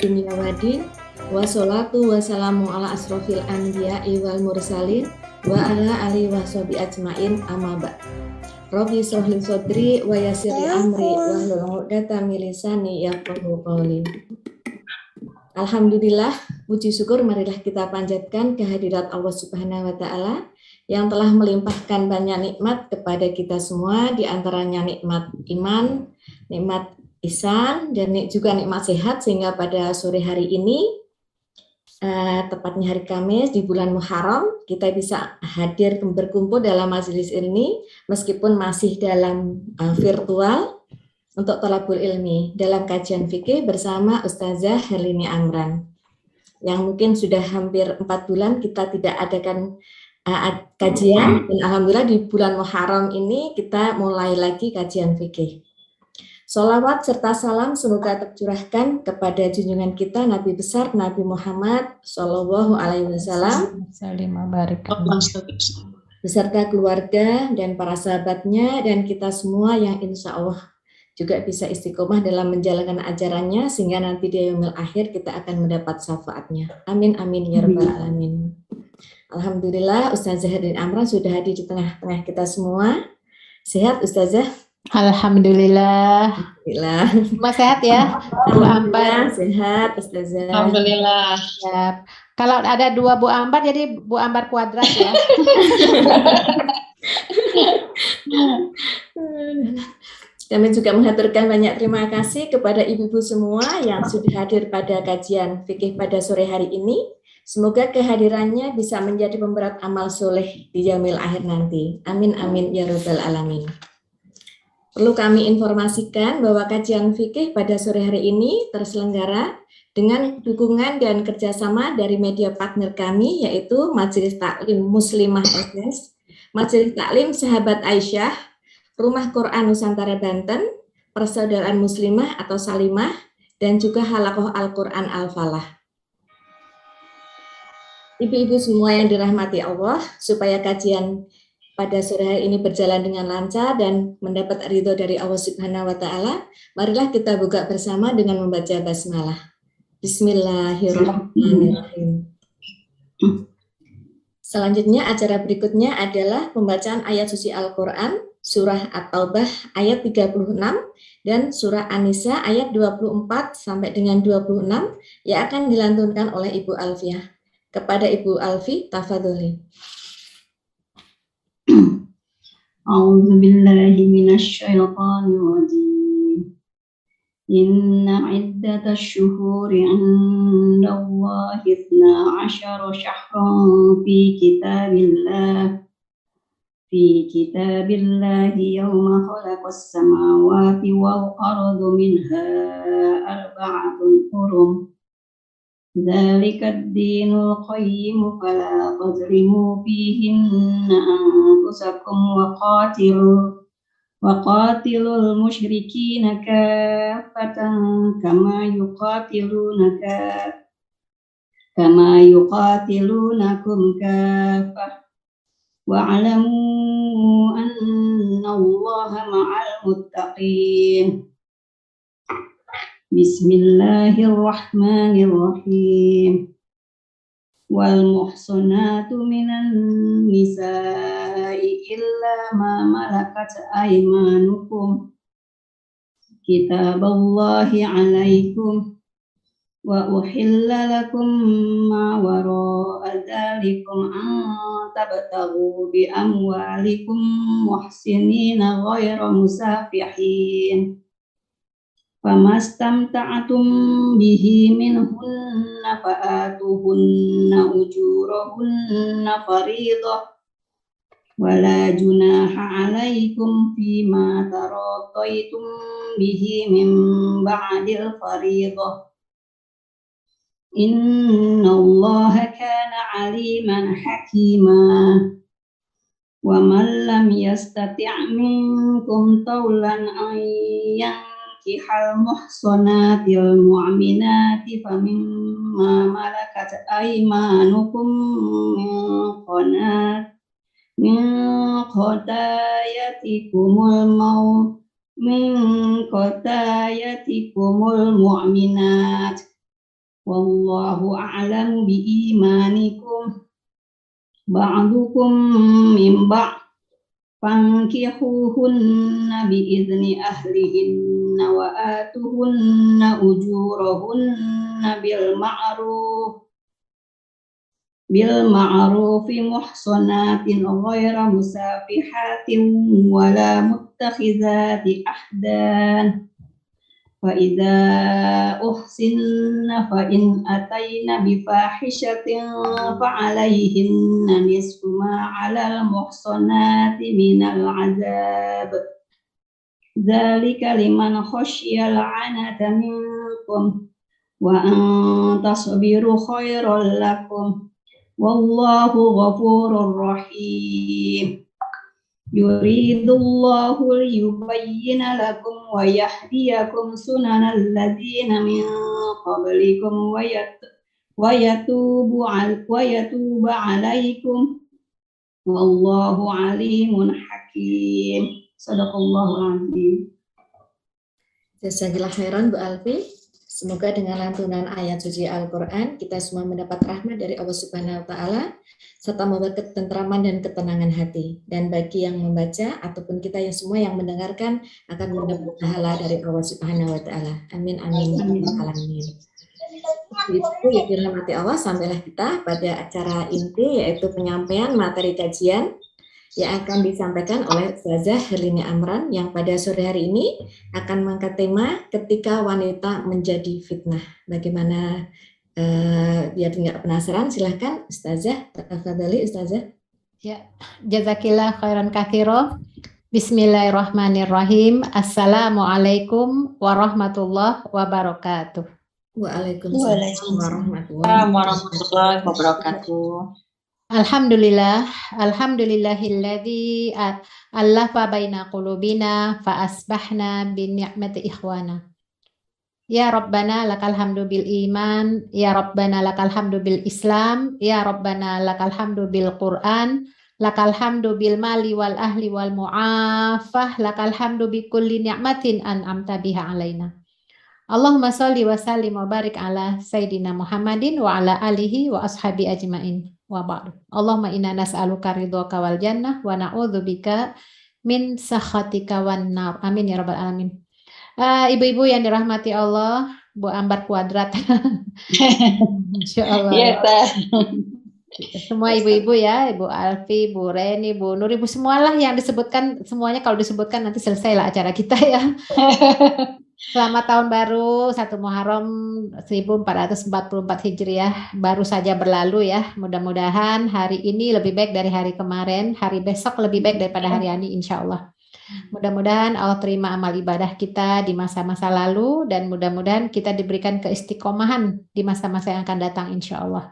dunya wadin Wassalatu wassalamu ala asrofil anbiya wal mursalin Wa ala ali wa sobi ajmain amma ba Robi sohli sodri wa yasiri amri wa hlul data milisani yafqahu qawli. Alhamdulillah, puji syukur marilah kita panjatkan kehadirat Allah Subhanahu wa taala yang telah melimpahkan banyak nikmat kepada kita semua di antaranya nikmat iman, nikmat isan dan juga nikmat sehat sehingga pada sore hari ini uh, tepatnya hari Kamis di bulan Muharram kita bisa hadir berkumpul dalam majelis ini meskipun masih dalam uh, virtual untuk tolabul ilmi dalam kajian fikih bersama Ustazah Herlini Amran. Yang mungkin sudah hampir empat bulan kita tidak adakan uh, kajian dan alhamdulillah di bulan Muharram ini kita mulai lagi kajian fikih. Salawat serta salam semoga tercurahkan kepada junjungan kita Nabi besar Nabi Muhammad Shallallahu Alaihi Wasallam beserta keluarga dan para sahabatnya dan kita semua yang insya Allah juga bisa istiqomah dalam menjalankan ajarannya sehingga nanti di yaumil akhir kita akan mendapat syafaatnya. Amin amin ya rabbal alamin. Alhamdulillah Ustazah Herdin Amran sudah hadir di tengah-tengah kita semua. Sehat Ustazah? Alhamdulillah. Alhamdulillah. Mas sehat ya? Bu Ambar sehat Ustazah. Alhamdulillah. Siap. Kalau ada dua Bu Ambar jadi Bu Ambar kuadrat ya. Kami juga mengaturkan banyak terima kasih kepada ibu-ibu semua yang sudah hadir pada kajian fikih pada sore hari ini. Semoga kehadirannya bisa menjadi pemberat amal soleh di jamil akhir nanti. Amin amin ya robbal alamin. Perlu kami informasikan bahwa kajian fikih pada sore hari ini terselenggara dengan dukungan dan kerjasama dari media partner kami yaitu Majelis Taklim Muslimah SS, Majelis Taklim Sahabat Aisyah, Rumah Quran Nusantara Banten, Persaudaraan Muslimah atau Salimah, dan juga Halakoh Al-Quran Al-Falah. Ibu-ibu semua yang dirahmati Allah, supaya kajian pada sore hari ini berjalan dengan lancar dan mendapat ridho dari Allah Subhanahu wa taala, marilah kita buka bersama dengan membaca basmalah. Bismillahirrahmanirrahim. Selanjutnya acara berikutnya adalah pembacaan ayat suci Al-Qur'an surah At-Taubah ayat 36 dan surah An-Nisa ayat 24 sampai dengan 26 yang akan dilantunkan oleh Ibu Alfiah. Kepada Ibu Alfi, tafadholi. أعوذ بالله من الشيطان الرجيم. إن عدة الشهور عند الله اثنا عشر شهرا في كتاب الله. في كتاب الله يوم خلق السماوات والأرض منها أربعة حرم. Dhalika dinul qayyimu fala tazlimu fihinna anfusakum wa qatilu wa qatilul patang kaffatan kama yuqatilunaka kama yuqatilunakum kaffah wa'lamu anna allaha ma'al muttaqin Bismillahirrahmanirrahim. Wal muhsanatu minan nisa'i illa ma malakat aymanukum. Kitaballahi alaikum wa uhilla lakum ma wara'a dhalikum an tabtaghu bi amwalikum muhsinina ghayra musafihin famastamta'atum bihi minhunna fa'atuhunna ujurahunna faridah wala junaha alaikum fima tarotaitum bihi min ba'dil faridah Allah kana aliman hakima wa man lam yastati' minkum tawlan an hal muhsanatil mu'minati famimma malakat aymanukum min qanat min qatayatikumul maut min qatayatikumul mu'minat wallahu a'lamu bi imanikum ba'dukum mimba fankihuhunna bi idzni ahlihinna wa atuhunna ujurahunna bil ma'ruf bil ma'rufi muhsanatin ghaira fa idza uhsinna fa in atayna bi fahishatin fa alayhinna nisfu ma 'alal muhsanati minal 'adzab dzalika liman khasyiyal 'anata minkum wa an tasbiru khairal lakum Wallahu ghafurur rahim. Yuridullahu liyubayyina lakum wa yahdiyakum sunanal ladzina min qablikum wa wa yatubu al wa alaikum wallahu alimun hakim. Sadaqallahu azim. Jazakallah khairan Bu Alfi Semoga dengan lantunan ayat suci Al-Quran, kita semua mendapat rahmat dari Allah Subhanahu wa Ta'ala, serta membawa ketentraman dan ketenangan hati. Dan bagi yang membaca, ataupun kita yang semua yang mendengarkan, akan mendapat pahala dari Allah Subhanahu wa Ta'ala. Amin, amin, amin. Itu ya Allah, sampailah kita pada acara inti, yaitu penyampaian materi kajian yang akan disampaikan oleh Ustazah Herlini Amran yang pada sore hari ini akan mengangkat tema ketika wanita menjadi fitnah. Bagaimana uh, biar tidak penasaran silahkan Ustazah, tafadhali Ustazah. Ya, jazakillah khairan kathiro. Bismillahirrahmanirrahim. Assalamualaikum warahmatullahi wabarakatuh. Waalaikumsalam warahmatullahi wabarakatuh. Alhamdulillah, alhamdulillahilladzi allafa baina qulubina fa asbahna bi ni'mati ikhwana. Ya Rabbana lakal hamdu bil iman, ya Rabbana lakal hamdu bil Islam, ya Rabbana lakal hamdu bil Quran, lakal hamdu bil mali wal ahli wal mu'afah, lakal hamdu bi kulli ni'matin an'amta biha alaina. Allahumma salli wa sallim wa barik ala Sayyidina Muhammadin wa ala alihi wa ashabi ajmain wa ba'du. Allahumma inna nas'aluka ridhaka wal jannah wa na'udzubika min sakhatika wan nar. Amin ya rabbal alamin. Uh, ibu-ibu yang dirahmati Allah, Bu Ambar Kuadrat. Insyaallah. Iya, Semua ibu-ibu ya, Ibu Alfi, Bu Reni, Bu Nur, Ibu semualah yang disebutkan semuanya kalau disebutkan nanti selesai lah acara kita ya. Selamat tahun baru satu Muharram 1444 Hijriah baru saja berlalu ya. Mudah-mudahan hari ini lebih baik dari hari kemarin, hari besok lebih baik daripada hari ini insya Allah. Mudah-mudahan Allah terima amal ibadah kita di masa-masa lalu dan mudah-mudahan kita diberikan keistiqomahan di masa-masa yang akan datang insya Allah.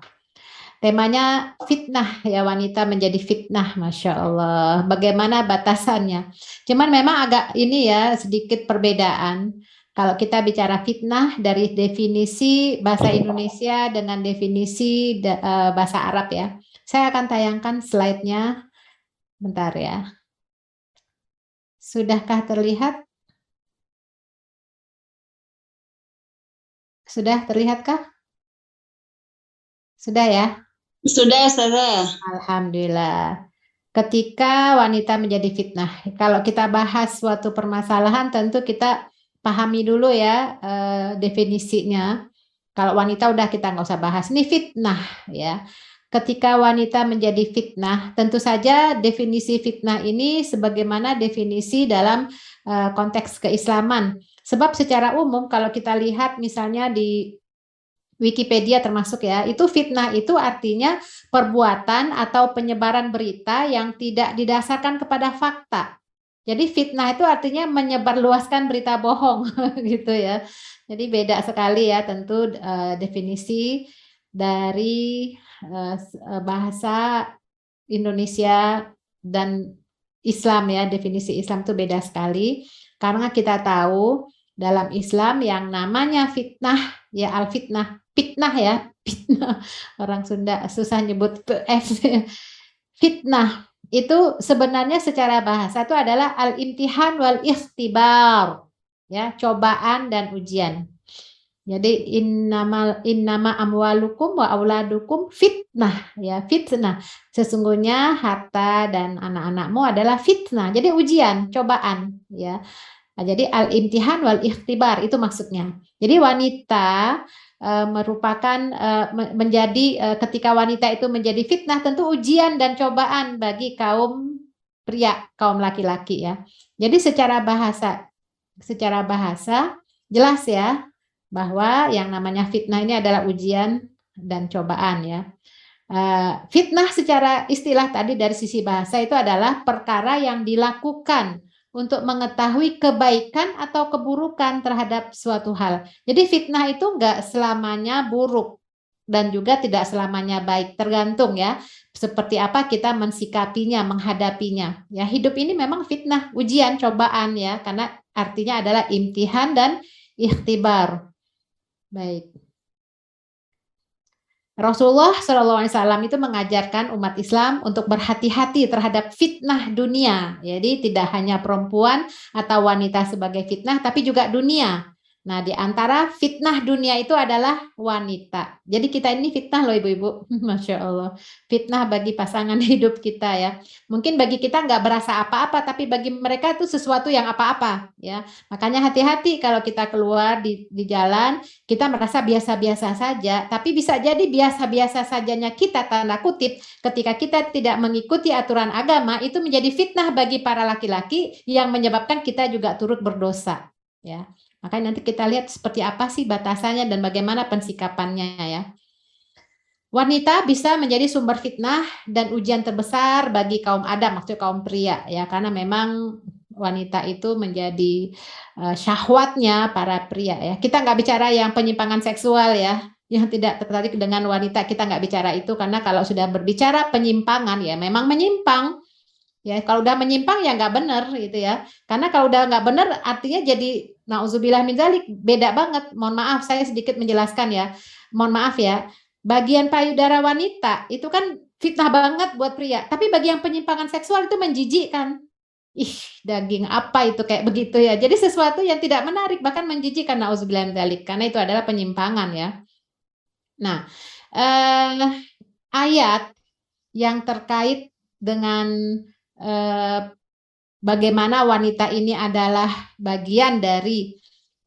Temanya fitnah ya wanita menjadi fitnah, masya Allah. Bagaimana batasannya? Cuman memang agak ini ya sedikit perbedaan kalau kita bicara fitnah dari definisi bahasa Indonesia dengan definisi uh, bahasa Arab ya. Saya akan tayangkan slide-nya. Bentar ya. Sudahkah terlihat? Sudah terlihatkah? Sudah ya? Sudah, sudah. Alhamdulillah. Ketika wanita menjadi fitnah, kalau kita bahas suatu permasalahan tentu kita pahami dulu ya uh, definisinya. Kalau wanita udah kita nggak usah bahas. Ini fitnah ya. Ketika wanita menjadi fitnah, tentu saja definisi fitnah ini sebagaimana definisi dalam uh, konteks keislaman. Sebab secara umum kalau kita lihat misalnya di Wikipedia termasuk ya, itu fitnah itu artinya perbuatan atau penyebaran berita yang tidak didasarkan kepada fakta. Jadi fitnah itu artinya menyebarluaskan berita bohong gitu ya. Jadi beda sekali ya tentu uh, definisi dari uh, bahasa Indonesia dan Islam ya. Definisi Islam itu beda sekali karena kita tahu dalam Islam yang namanya fitnah ya al fitnah fitnah ya fitnah orang Sunda susah nyebut f fitnah itu sebenarnya secara bahasa itu adalah al-imtihan wal ikhtibar ya cobaan dan ujian Jadi innama innama amwalukum wa auladukum fitnah ya fitnah. Sesungguhnya harta dan anak-anakmu adalah fitnah. Jadi ujian, cobaan ya. Nah, jadi al-imtihan wal ikhtibar itu maksudnya. Jadi wanita e, merupakan e, menjadi e, ketika wanita itu menjadi fitnah tentu ujian dan cobaan bagi kaum pria, kaum laki-laki ya. Jadi secara bahasa secara bahasa jelas ya bahwa yang namanya fitnah ini adalah ujian dan cobaan ya. Uh, fitnah secara istilah tadi dari sisi bahasa itu adalah perkara yang dilakukan untuk mengetahui kebaikan atau keburukan terhadap suatu hal. Jadi fitnah itu enggak selamanya buruk dan juga tidak selamanya baik, tergantung ya seperti apa kita mensikapinya, menghadapinya. Ya, hidup ini memang fitnah, ujian, cobaan ya, karena artinya adalah imtihan dan ikhtibar. Baik. Rasulullah SAW itu mengajarkan umat Islam untuk berhati-hati terhadap fitnah dunia. Jadi tidak hanya perempuan atau wanita sebagai fitnah, tapi juga dunia. Nah, di antara fitnah dunia itu adalah wanita. Jadi kita ini fitnah loh ibu-ibu. Masya Allah. Fitnah bagi pasangan hidup kita ya. Mungkin bagi kita nggak berasa apa-apa, tapi bagi mereka itu sesuatu yang apa-apa ya. Makanya hati-hati kalau kita keluar di, di jalan, kita merasa biasa-biasa saja. Tapi bisa jadi biasa-biasa sajanya kita, tanda kutip, ketika kita tidak mengikuti aturan agama, itu menjadi fitnah bagi para laki-laki yang menyebabkan kita juga turut berdosa. Ya, Makanya nanti kita lihat seperti apa sih batasannya dan bagaimana pensikapannya ya. Wanita bisa menjadi sumber fitnah dan ujian terbesar bagi kaum Adam, maksudnya kaum pria ya, karena memang wanita itu menjadi uh, syahwatnya para pria ya. Kita nggak bicara yang penyimpangan seksual ya, yang tidak tertarik dengan wanita kita nggak bicara itu karena kalau sudah berbicara penyimpangan ya memang menyimpang Ya, kalau udah menyimpang ya nggak benar gitu ya. Karena kalau udah nggak benar artinya jadi nauzubillah min zalik beda banget. Mohon maaf saya sedikit menjelaskan ya. Mohon maaf ya. Bagian payudara wanita itu kan fitnah banget buat pria. Tapi bagi yang penyimpangan seksual itu menjijikkan. Ih, daging apa itu kayak begitu ya. Jadi sesuatu yang tidak menarik bahkan menjijikkan nauzubillah min zalik karena itu adalah penyimpangan ya. Nah, eh, ayat yang terkait dengan eh, bagaimana wanita ini adalah bagian dari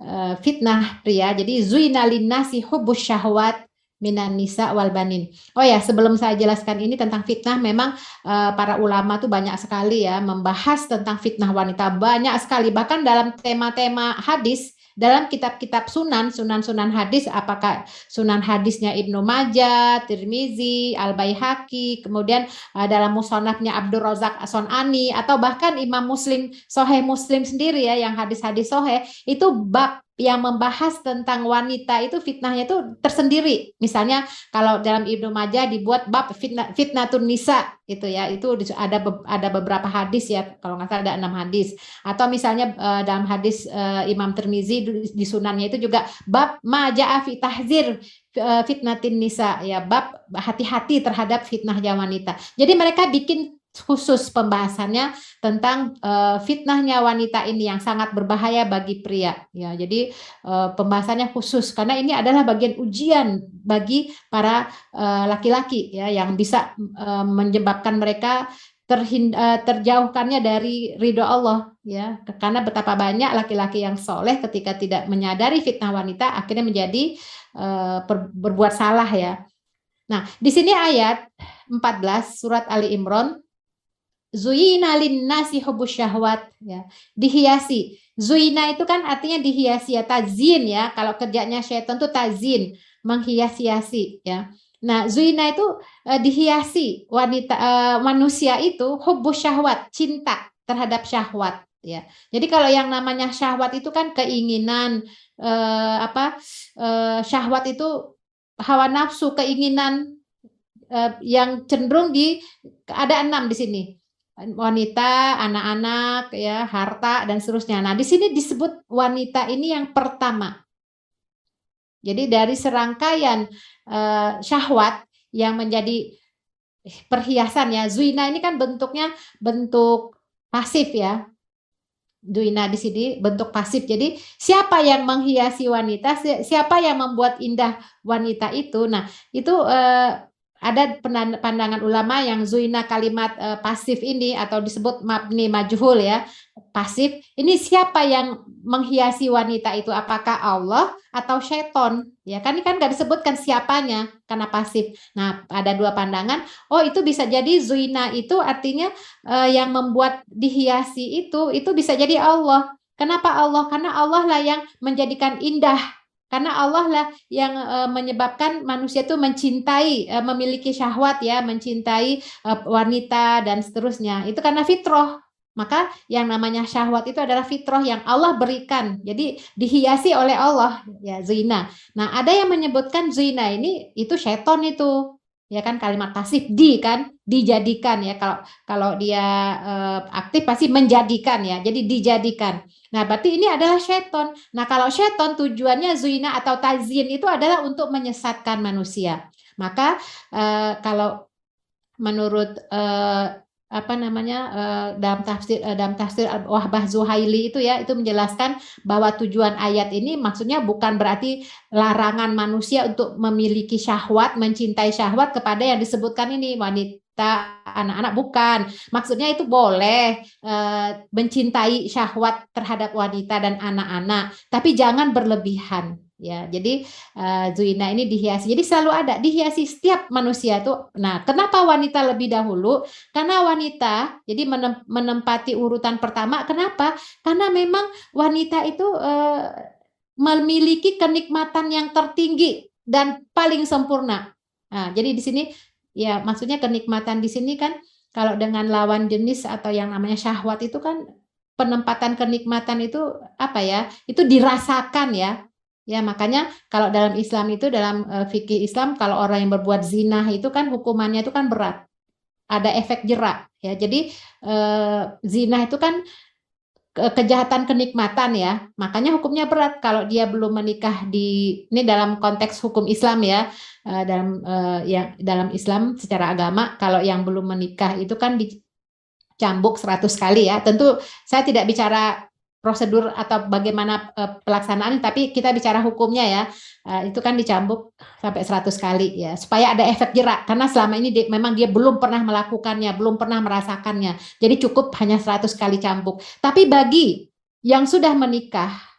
eh, fitnah pria. Jadi zuinalin nasi hubus syahwat minan nisa wal banin. Oh ya, sebelum saya jelaskan ini tentang fitnah, memang uh, para ulama tuh banyak sekali ya membahas tentang fitnah wanita banyak sekali. Bahkan dalam tema-tema hadis dalam kitab-kitab sunan, sunan-sunan hadis, apakah sunan hadisnya Ibnu Majah, Tirmizi, Al-Baihaqi, kemudian uh, dalam musonafnya Abdul Razak Sonani, atau bahkan Imam Muslim, Soheh Muslim sendiri ya, yang hadis-hadis Soheh, itu bab yang membahas tentang wanita itu fitnahnya itu tersendiri. Misalnya kalau dalam Ibnu Majah dibuat bab fitnah fitnatun nisa itu ya, itu ada ada beberapa hadis ya, kalau nggak salah ada enam hadis. Atau misalnya uh, dalam hadis uh, Imam Tirmizi di sunannya itu juga bab majaa fi tahzir uh, fitnatin nisa ya, bab hati-hati terhadap fitnahnya wanita. Jadi mereka bikin khusus pembahasannya tentang uh, fitnahnya wanita ini yang sangat berbahaya bagi pria. Ya jadi uh, pembahasannya khusus karena ini adalah bagian ujian bagi para eh, laki-laki uh, ya yang bisa uh, menyebabkan mereka terhind, uh, terjauhkannya dari ridho Allah ya. Karena betapa banyak laki-laki yang soleh ketika tidak menyadari fitnah wanita akhirnya menjadi uh, berbuat salah ya. Nah, di sini ayat 14 surat Ali Imran Zuina nasi hubus syahwat ya. Dihiasi. Zuina itu kan artinya dihiasi ya tazin ya. Kalau kerjanya syaitan itu tazin menghias-hiasi ya. Nah zuina itu uh, dihiasi wanita uh, manusia itu hubus syahwat cinta terhadap syahwat ya. Jadi kalau yang namanya syahwat itu kan keinginan uh, apa uh, syahwat itu hawa nafsu keinginan uh, yang cenderung di ada enam di sini wanita, anak-anak, ya, harta dan seterusnya. Nah, di sini disebut wanita ini yang pertama. Jadi dari serangkaian uh, syahwat yang menjadi perhiasan ya, zuina ini kan bentuknya bentuk pasif ya. Duina di sini bentuk pasif. Jadi siapa yang menghiasi wanita, siapa yang membuat indah wanita itu. Nah, itu eh, ada pandangan ulama yang zuina kalimat uh, pasif ini atau disebut mabni majhul ya. Pasif ini siapa yang menghiasi wanita itu? Apakah Allah atau syaiton ya kan ini kan nggak disebutkan siapanya karena pasif. Nah ada dua pandangan. Oh itu bisa jadi zuina itu artinya uh, yang membuat dihiasi itu itu bisa jadi Allah. Kenapa Allah? Karena Allah lah yang menjadikan indah karena Allah lah yang uh, menyebabkan manusia itu mencintai, uh, memiliki syahwat ya, mencintai uh, wanita dan seterusnya. Itu karena fitrah. Maka yang namanya syahwat itu adalah fitrah yang Allah berikan. Jadi dihiasi oleh Allah ya zina. Nah, ada yang menyebutkan zina ini itu seton itu ya kan kalimat pasif di kan dijadikan ya. Kalau kalau dia uh, aktif pasti menjadikan ya. Jadi dijadikan. Nah berarti ini adalah seton nah kalau seton tujuannya zuina atau tazin itu adalah untuk menyesatkan manusia. Maka uh, kalau menurut uh, apa namanya uh, dalam tafsir uh, dalam tafsir Wahbah Zuhaili itu ya itu menjelaskan bahwa tujuan ayat ini maksudnya bukan berarti larangan manusia untuk memiliki syahwat mencintai syahwat kepada yang disebutkan ini wanita anak-anak bukan. Maksudnya itu boleh uh, mencintai syahwat terhadap wanita dan anak-anak tapi jangan berlebihan ya jadi uh, Zuina ini dihiasi. Jadi selalu ada dihiasi setiap manusia itu nah kenapa wanita lebih dahulu? Karena wanita jadi menem, menempati urutan pertama. Kenapa? Karena memang wanita itu uh, memiliki kenikmatan yang tertinggi dan paling sempurna. Nah jadi di sini ya maksudnya kenikmatan di sini kan kalau dengan lawan jenis atau yang namanya syahwat itu kan penempatan kenikmatan itu apa ya? Itu dirasakan ya Ya, makanya kalau dalam Islam itu dalam uh, fikih Islam kalau orang yang berbuat zina itu kan hukumannya itu kan berat. Ada efek jerak ya. Jadi uh, zina itu kan ke kejahatan kenikmatan ya. Makanya hukumnya berat kalau dia belum menikah di ini dalam konteks hukum Islam ya. Uh, dalam uh, yang dalam Islam secara agama kalau yang belum menikah itu kan dicambuk 100 kali ya. Tentu saya tidak bicara prosedur atau bagaimana uh, pelaksanaan tapi kita bicara hukumnya ya. Uh, itu kan dicambuk sampai 100 kali ya supaya ada efek jerak. Karena selama ini dia, memang dia belum pernah melakukannya belum pernah merasakannya. Jadi cukup hanya 100 kali cambuk. Tapi bagi yang sudah menikah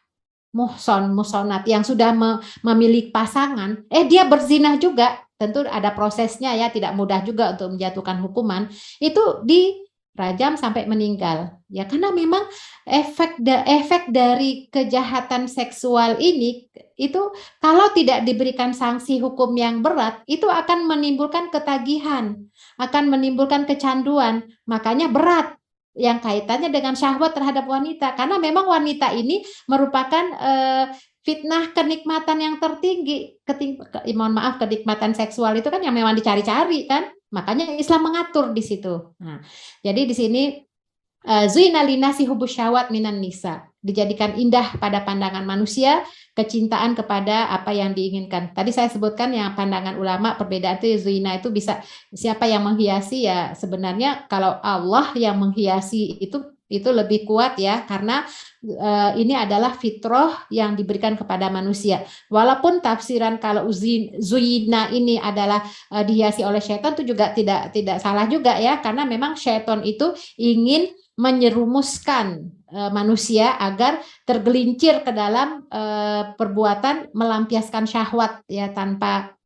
muhson musonat yang sudah me memiliki pasangan eh dia berzinah juga. Tentu ada prosesnya ya tidak mudah juga untuk menjatuhkan hukuman. Itu di rajam sampai meninggal. Ya karena memang efek da, efek dari kejahatan seksual ini itu kalau tidak diberikan sanksi hukum yang berat itu akan menimbulkan ketagihan, akan menimbulkan kecanduan. Makanya berat yang kaitannya dengan syahwat terhadap wanita. Karena memang wanita ini merupakan eh, fitnah kenikmatan yang tertinggi. Keting mohon maaf kenikmatan seksual itu kan yang memang dicari-cari kan. Makanya Islam mengatur di situ. Nah, jadi di sini zuina linasi hubus syawat minan nisa. Dijadikan indah pada pandangan manusia kecintaan kepada apa yang diinginkan. Tadi saya sebutkan yang pandangan ulama perbedaan itu zuina itu bisa siapa yang menghiasi ya sebenarnya kalau Allah yang menghiasi itu itu lebih kuat ya. Karena uh, ini adalah fitrah yang diberikan kepada manusia. Walaupun tafsiran kalau zuyina ini adalah uh, dihiasi oleh syaitan itu juga tidak tidak salah juga ya. Karena memang syaitan itu ingin menyerumuskan uh, manusia agar tergelincir ke dalam uh, perbuatan melampiaskan syahwat ya tanpa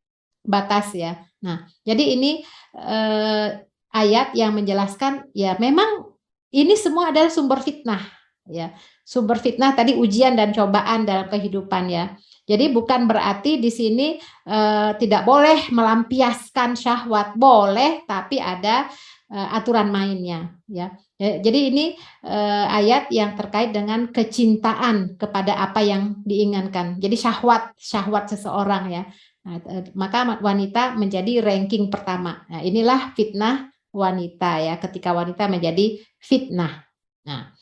batas ya. Nah, jadi ini uh, ayat yang menjelaskan ya memang ini semua adalah sumber fitnah, ya. Sumber fitnah tadi ujian dan cobaan dalam kehidupan ya. Jadi bukan berarti di sini uh, tidak boleh melampiaskan syahwat, boleh, tapi ada uh, aturan mainnya, ya. Ya jadi ini uh, ayat yang terkait dengan kecintaan kepada apa yang diinginkan. Jadi syahwat, syahwat seseorang ya. Nah, maka wanita menjadi ranking pertama. Nah, inilah fitnah wanita ya ketika wanita menjadi fitnah. Nah,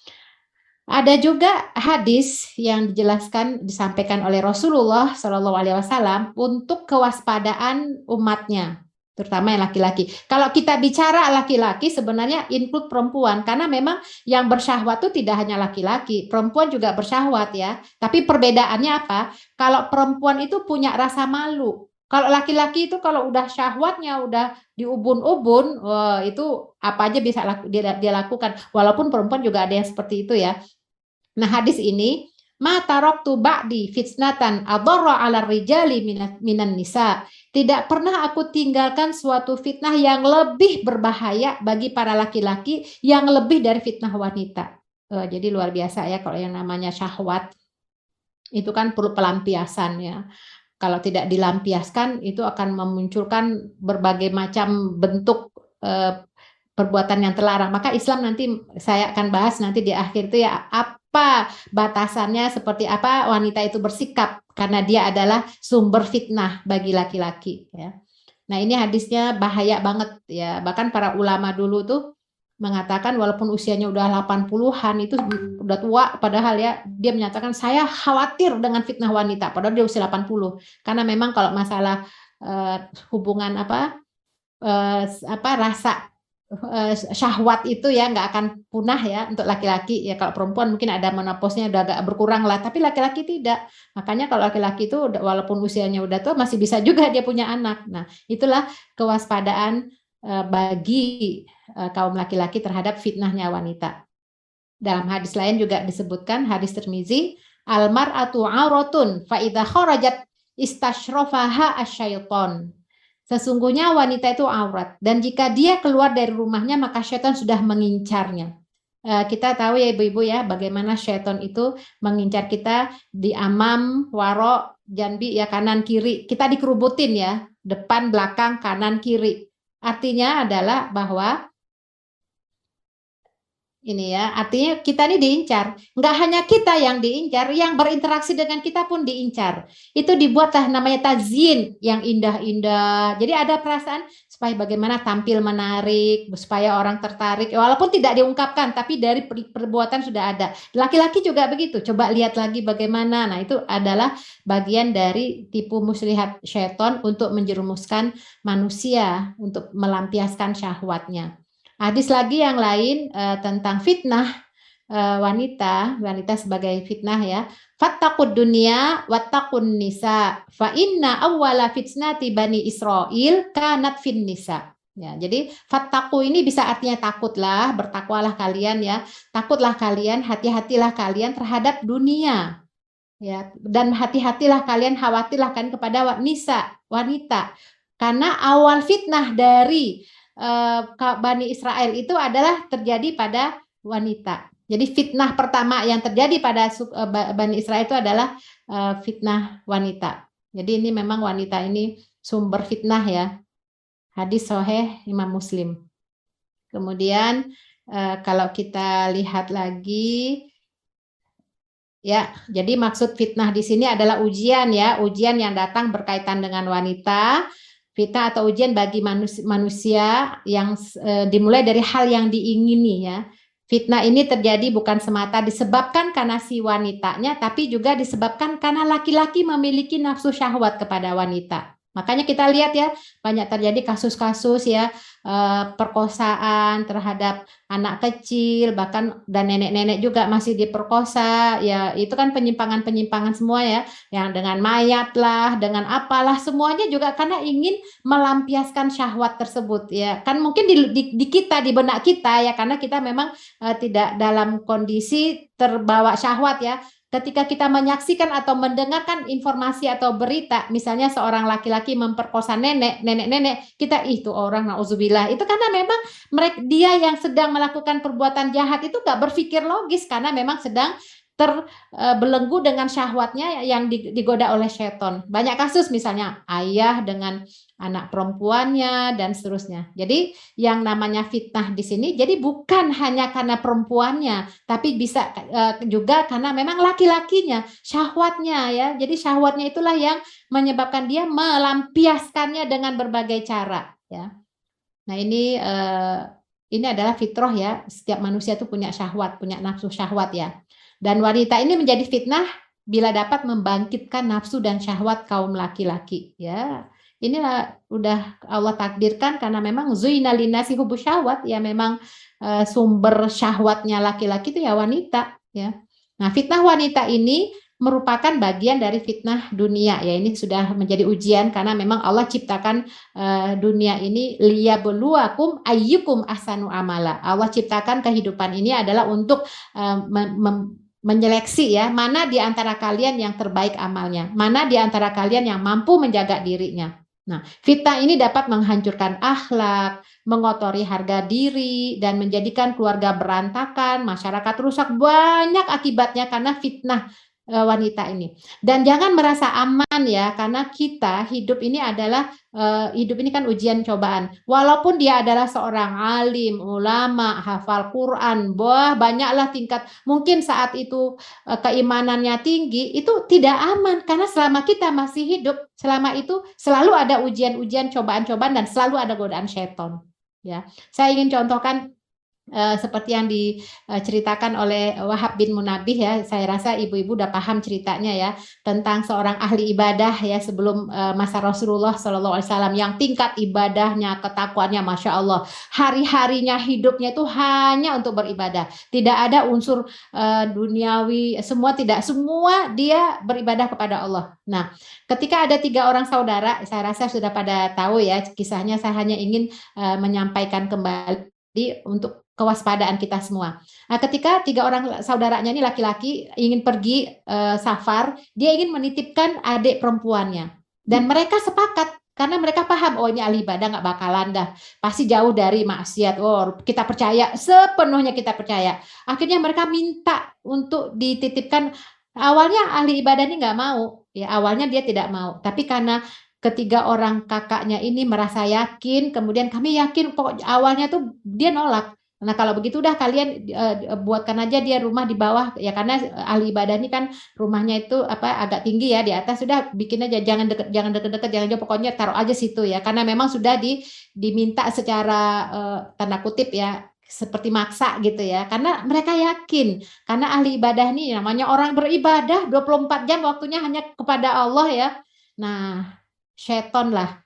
ada juga hadis yang dijelaskan disampaikan oleh Rasulullah Shallallahu Alaihi Wasallam untuk kewaspadaan umatnya. Terutama yang laki-laki. Kalau kita bicara laki-laki sebenarnya include perempuan karena memang yang bersyahwat itu tidak hanya laki-laki, perempuan juga bersyahwat ya. Tapi perbedaannya apa? Kalau perempuan itu punya rasa malu. Kalau laki-laki itu kalau udah syahwatnya udah diubun-ubun, itu apa aja bisa dia lakukan. Walaupun perempuan juga ada yang seperti itu ya. Nah, hadis ini Ma taroktu ba'di fitnatan adarra ala rijali minan nisa. Tidak pernah aku tinggalkan suatu fitnah yang lebih berbahaya bagi para laki-laki yang lebih dari fitnah wanita. Uh, jadi luar biasa ya kalau yang namanya syahwat itu kan perlu pelampiasan ya. Kalau tidak dilampiaskan itu akan memunculkan berbagai macam bentuk uh, perbuatan yang terlarang. Maka Islam nanti saya akan bahas nanti di akhir itu ya apa batasannya seperti apa wanita itu bersikap karena dia adalah sumber fitnah bagi laki-laki ya. Nah, ini hadisnya bahaya banget ya. Bahkan para ulama dulu tuh mengatakan walaupun usianya udah 80-an itu udah tua padahal ya dia menyatakan saya khawatir dengan fitnah wanita padahal dia usia 80 karena memang kalau masalah uh, hubungan apa uh, apa rasa syahwat itu ya nggak akan punah ya untuk laki-laki. Ya kalau perempuan mungkin ada menopausnya udah agak berkurang lah tapi laki-laki tidak. Makanya kalau laki-laki itu walaupun usianya udah tua masih bisa juga dia punya anak. Nah itulah kewaspadaan uh, bagi uh, kaum laki-laki terhadap fitnahnya wanita. Dalam hadis lain juga disebutkan hadis termizi almar atau auratun fa idza kharajat Sesungguhnya wanita itu aurat dan jika dia keluar dari rumahnya maka syaitan sudah mengincarnya. Uh, kita tahu ya ibu-ibu ya bagaimana syaitan itu mengincar kita di amam, warok, janbi ya kanan kiri. Kita dikerubutin ya, depan, belakang, kanan, kiri. Artinya adalah bahwa ini ya artinya kita ini diincar. Nggak hanya kita yang diincar yang berinteraksi dengan kita pun diincar. Itu dibuatlah namanya tazin yang indah-indah. Jadi ada perasaan supaya bagaimana tampil menarik supaya orang tertarik. Walaupun tidak diungkapkan tapi dari perbuatan sudah ada. Laki-laki juga begitu. Coba lihat lagi bagaimana. Nah itu adalah bagian dari tipu muslihat syaiton untuk menjerumuskan manusia untuk melampiaskan syahwatnya Hadis lagi yang lain uh, tentang fitnah uh, wanita, wanita sebagai fitnah ya. Fattaqud dunia wattaqun nisa fa inna awwala fitnati bani Israel kanat fin nisa. Ya, jadi fattaku ini bisa artinya takutlah, bertakwalah kalian ya. Takutlah kalian, hati-hatilah kalian terhadap dunia. Ya, dan hati-hatilah kalian, khawatirlah kalian kepada nisa, wanita. Karena awal fitnah dari Bani Israel itu adalah terjadi pada wanita. Jadi fitnah pertama yang terjadi pada eh, Bani Israel itu adalah eh, fitnah wanita. Jadi ini memang wanita ini sumber fitnah ya. Hadis soheh Imam Muslim. Kemudian kalau kita lihat lagi ya, jadi maksud fitnah di sini adalah ujian ya, ujian yang datang berkaitan dengan wanita fitnah atau ujian bagi manusia, manusia yang e, dimulai dari hal yang diingini ya. Fitnah ini terjadi bukan semata disebabkan karena si wanitanya, tapi juga disebabkan karena laki-laki memiliki nafsu syahwat kepada wanita. Makanya kita lihat ya banyak terjadi kasus-kasus ya eh, perkosaan terhadap anak kecil bahkan dan nenek-nenek juga masih diperkosa. Ya itu kan penyimpangan-penyimpangan semua ya yang dengan mayat lah dengan apalah semuanya juga karena ingin melampiaskan syahwat tersebut ya. Kan mungkin di, di, di kita di benak kita ya karena kita memang uh, tidak dalam kondisi terbawa syahwat ya ketika kita menyaksikan atau mendengarkan informasi atau berita, misalnya seorang laki-laki memperkosa nenek, nenek-nenek, kita itu orang nauzubillah. Itu karena memang mereka dia yang sedang melakukan perbuatan jahat itu gak berpikir logis karena memang sedang terbelenggu dengan syahwatnya yang digoda oleh seton. Banyak kasus misalnya ayah dengan anak perempuannya dan seterusnya. Jadi yang namanya fitnah di sini jadi bukan hanya karena perempuannya, tapi bisa eh, juga karena memang laki-lakinya, syahwatnya ya. Jadi syahwatnya itulah yang menyebabkan dia melampiaskannya dengan berbagai cara ya. Nah, ini eh, ini adalah fitrah ya. Setiap manusia itu punya syahwat, punya nafsu syahwat ya. Dan wanita ini menjadi fitnah bila dapat membangkitkan nafsu dan syahwat kaum laki-laki. Ya, inilah udah Allah takdirkan karena memang zuina linasi hubu syahwat ya memang uh, sumber syahwatnya laki-laki itu ya wanita ya. Nah, fitnah wanita ini merupakan bagian dari fitnah dunia ya ini sudah menjadi ujian karena memang Allah ciptakan uh, dunia ini liyabluwakum ayyukum ahsanu amala. Allah ciptakan kehidupan ini adalah untuk uh, menyeleksi ya mana di antara kalian yang terbaik amalnya, mana di antara kalian yang mampu menjaga dirinya. Nah, fitnah ini dapat menghancurkan akhlak, mengotori harga diri, dan menjadikan keluarga berantakan, masyarakat rusak. Banyak akibatnya karena fitnah wanita ini. Dan jangan merasa aman ya, karena kita hidup ini adalah uh, hidup ini kan ujian cobaan. Walaupun dia adalah seorang alim, ulama, hafal Quran, wah banyaklah tingkat. Mungkin saat itu uh, keimanannya tinggi, itu tidak aman karena selama kita masih hidup, selama itu selalu ada ujian-ujian, cobaan-cobaan dan selalu ada godaan seton. Ya, saya ingin contohkan Uh, seperti yang diceritakan oleh Wahab bin Munabih ya, saya rasa ibu-ibu udah paham ceritanya ya tentang seorang ahli ibadah ya sebelum uh, masa Rasulullah Shallallahu Alaihi Wasallam yang tingkat ibadahnya, ketakwaannya, masya Allah, hari-harinya hidupnya itu hanya untuk beribadah, tidak ada unsur uh, duniawi, semua tidak, semua dia beribadah kepada Allah. Nah, ketika ada tiga orang saudara, saya rasa sudah pada tahu ya kisahnya, saya hanya ingin menyampaikan kembali untuk kewaspadaan kita semua. Nah, ketika tiga orang saudaranya ini laki-laki ingin pergi uh, safar, dia ingin menitipkan adik perempuannya. Dan mereka sepakat karena mereka paham oh ini ahli ibadah nggak bakalan dah. Pasti jauh dari maksiat. Oh kita percaya sepenuhnya kita percaya. Akhirnya mereka minta untuk dititipkan. Awalnya ahli ibadah ini nggak mau. Ya awalnya dia tidak mau. Tapi karena ketiga orang kakaknya ini merasa yakin kemudian kami yakin pokok awalnya tuh dia nolak Nah, kalau begitu udah kalian uh, buatkan aja dia rumah di bawah ya karena ahli ibadah ini kan rumahnya itu apa agak tinggi ya di atas sudah bikin aja jangan deket jangan deket-deket jangan jauh pokoknya taruh aja situ ya karena memang sudah di diminta secara uh, tanda kutip ya seperti maksa gitu ya karena mereka yakin karena ahli ibadah ini namanya orang beribadah 24 jam waktunya hanya kepada Allah ya. Nah, seton lah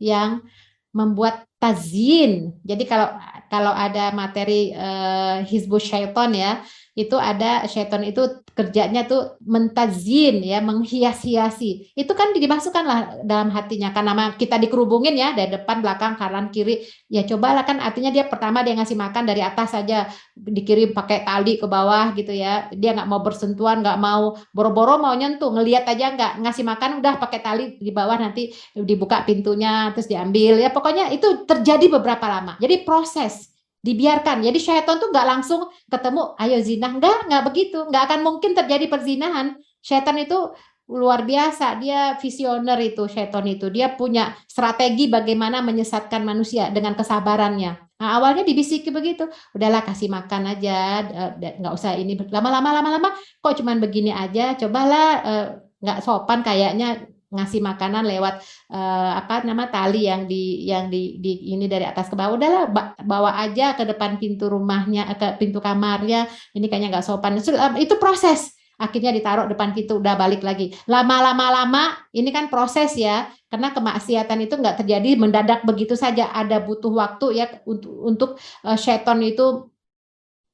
yang membuat tazin. Jadi kalau kalau ada materi uh, hizbus syaiton ya, itu ada syaitan itu kerjanya tuh mentazin ya, menghias-hiasi. Itu kan dimasukkan lah dalam hatinya karena kita dikerubungin ya dari depan, belakang, kanan, kiri. Ya cobalah kan artinya dia pertama dia ngasih makan dari atas saja dikirim pakai tali ke bawah gitu ya. Dia nggak mau bersentuhan, nggak mau boro-boro mau nyentuh, ngelihat aja nggak ngasih makan udah pakai tali di bawah nanti dibuka pintunya terus diambil ya pokoknya itu terjadi beberapa lama. Jadi proses dibiarkan. Jadi syaitan tuh nggak langsung ketemu, ayo zina, nggak, nggak begitu, nggak akan mungkin terjadi perzinahan. Syaitan itu luar biasa, dia visioner itu syaitan itu, dia punya strategi bagaimana menyesatkan manusia dengan kesabarannya. Nah, awalnya dibisiki begitu, udahlah kasih makan aja, nggak usah ini. Lama-lama lama-lama kok cuman begini aja, cobalah eh, nggak sopan kayaknya ngasih makanan lewat uh, apa nama tali yang di yang di, di ini dari atas ke bawah. Udahlah bawa aja ke depan pintu rumahnya ke pintu kamarnya. Ini kayaknya nggak sopan. Itu proses. Akhirnya ditaruh depan pintu udah balik lagi. Lama-lama lama ini kan proses ya karena kemaksiatan itu nggak terjadi mendadak begitu saja. Ada butuh waktu ya untuk untuk uh, seton itu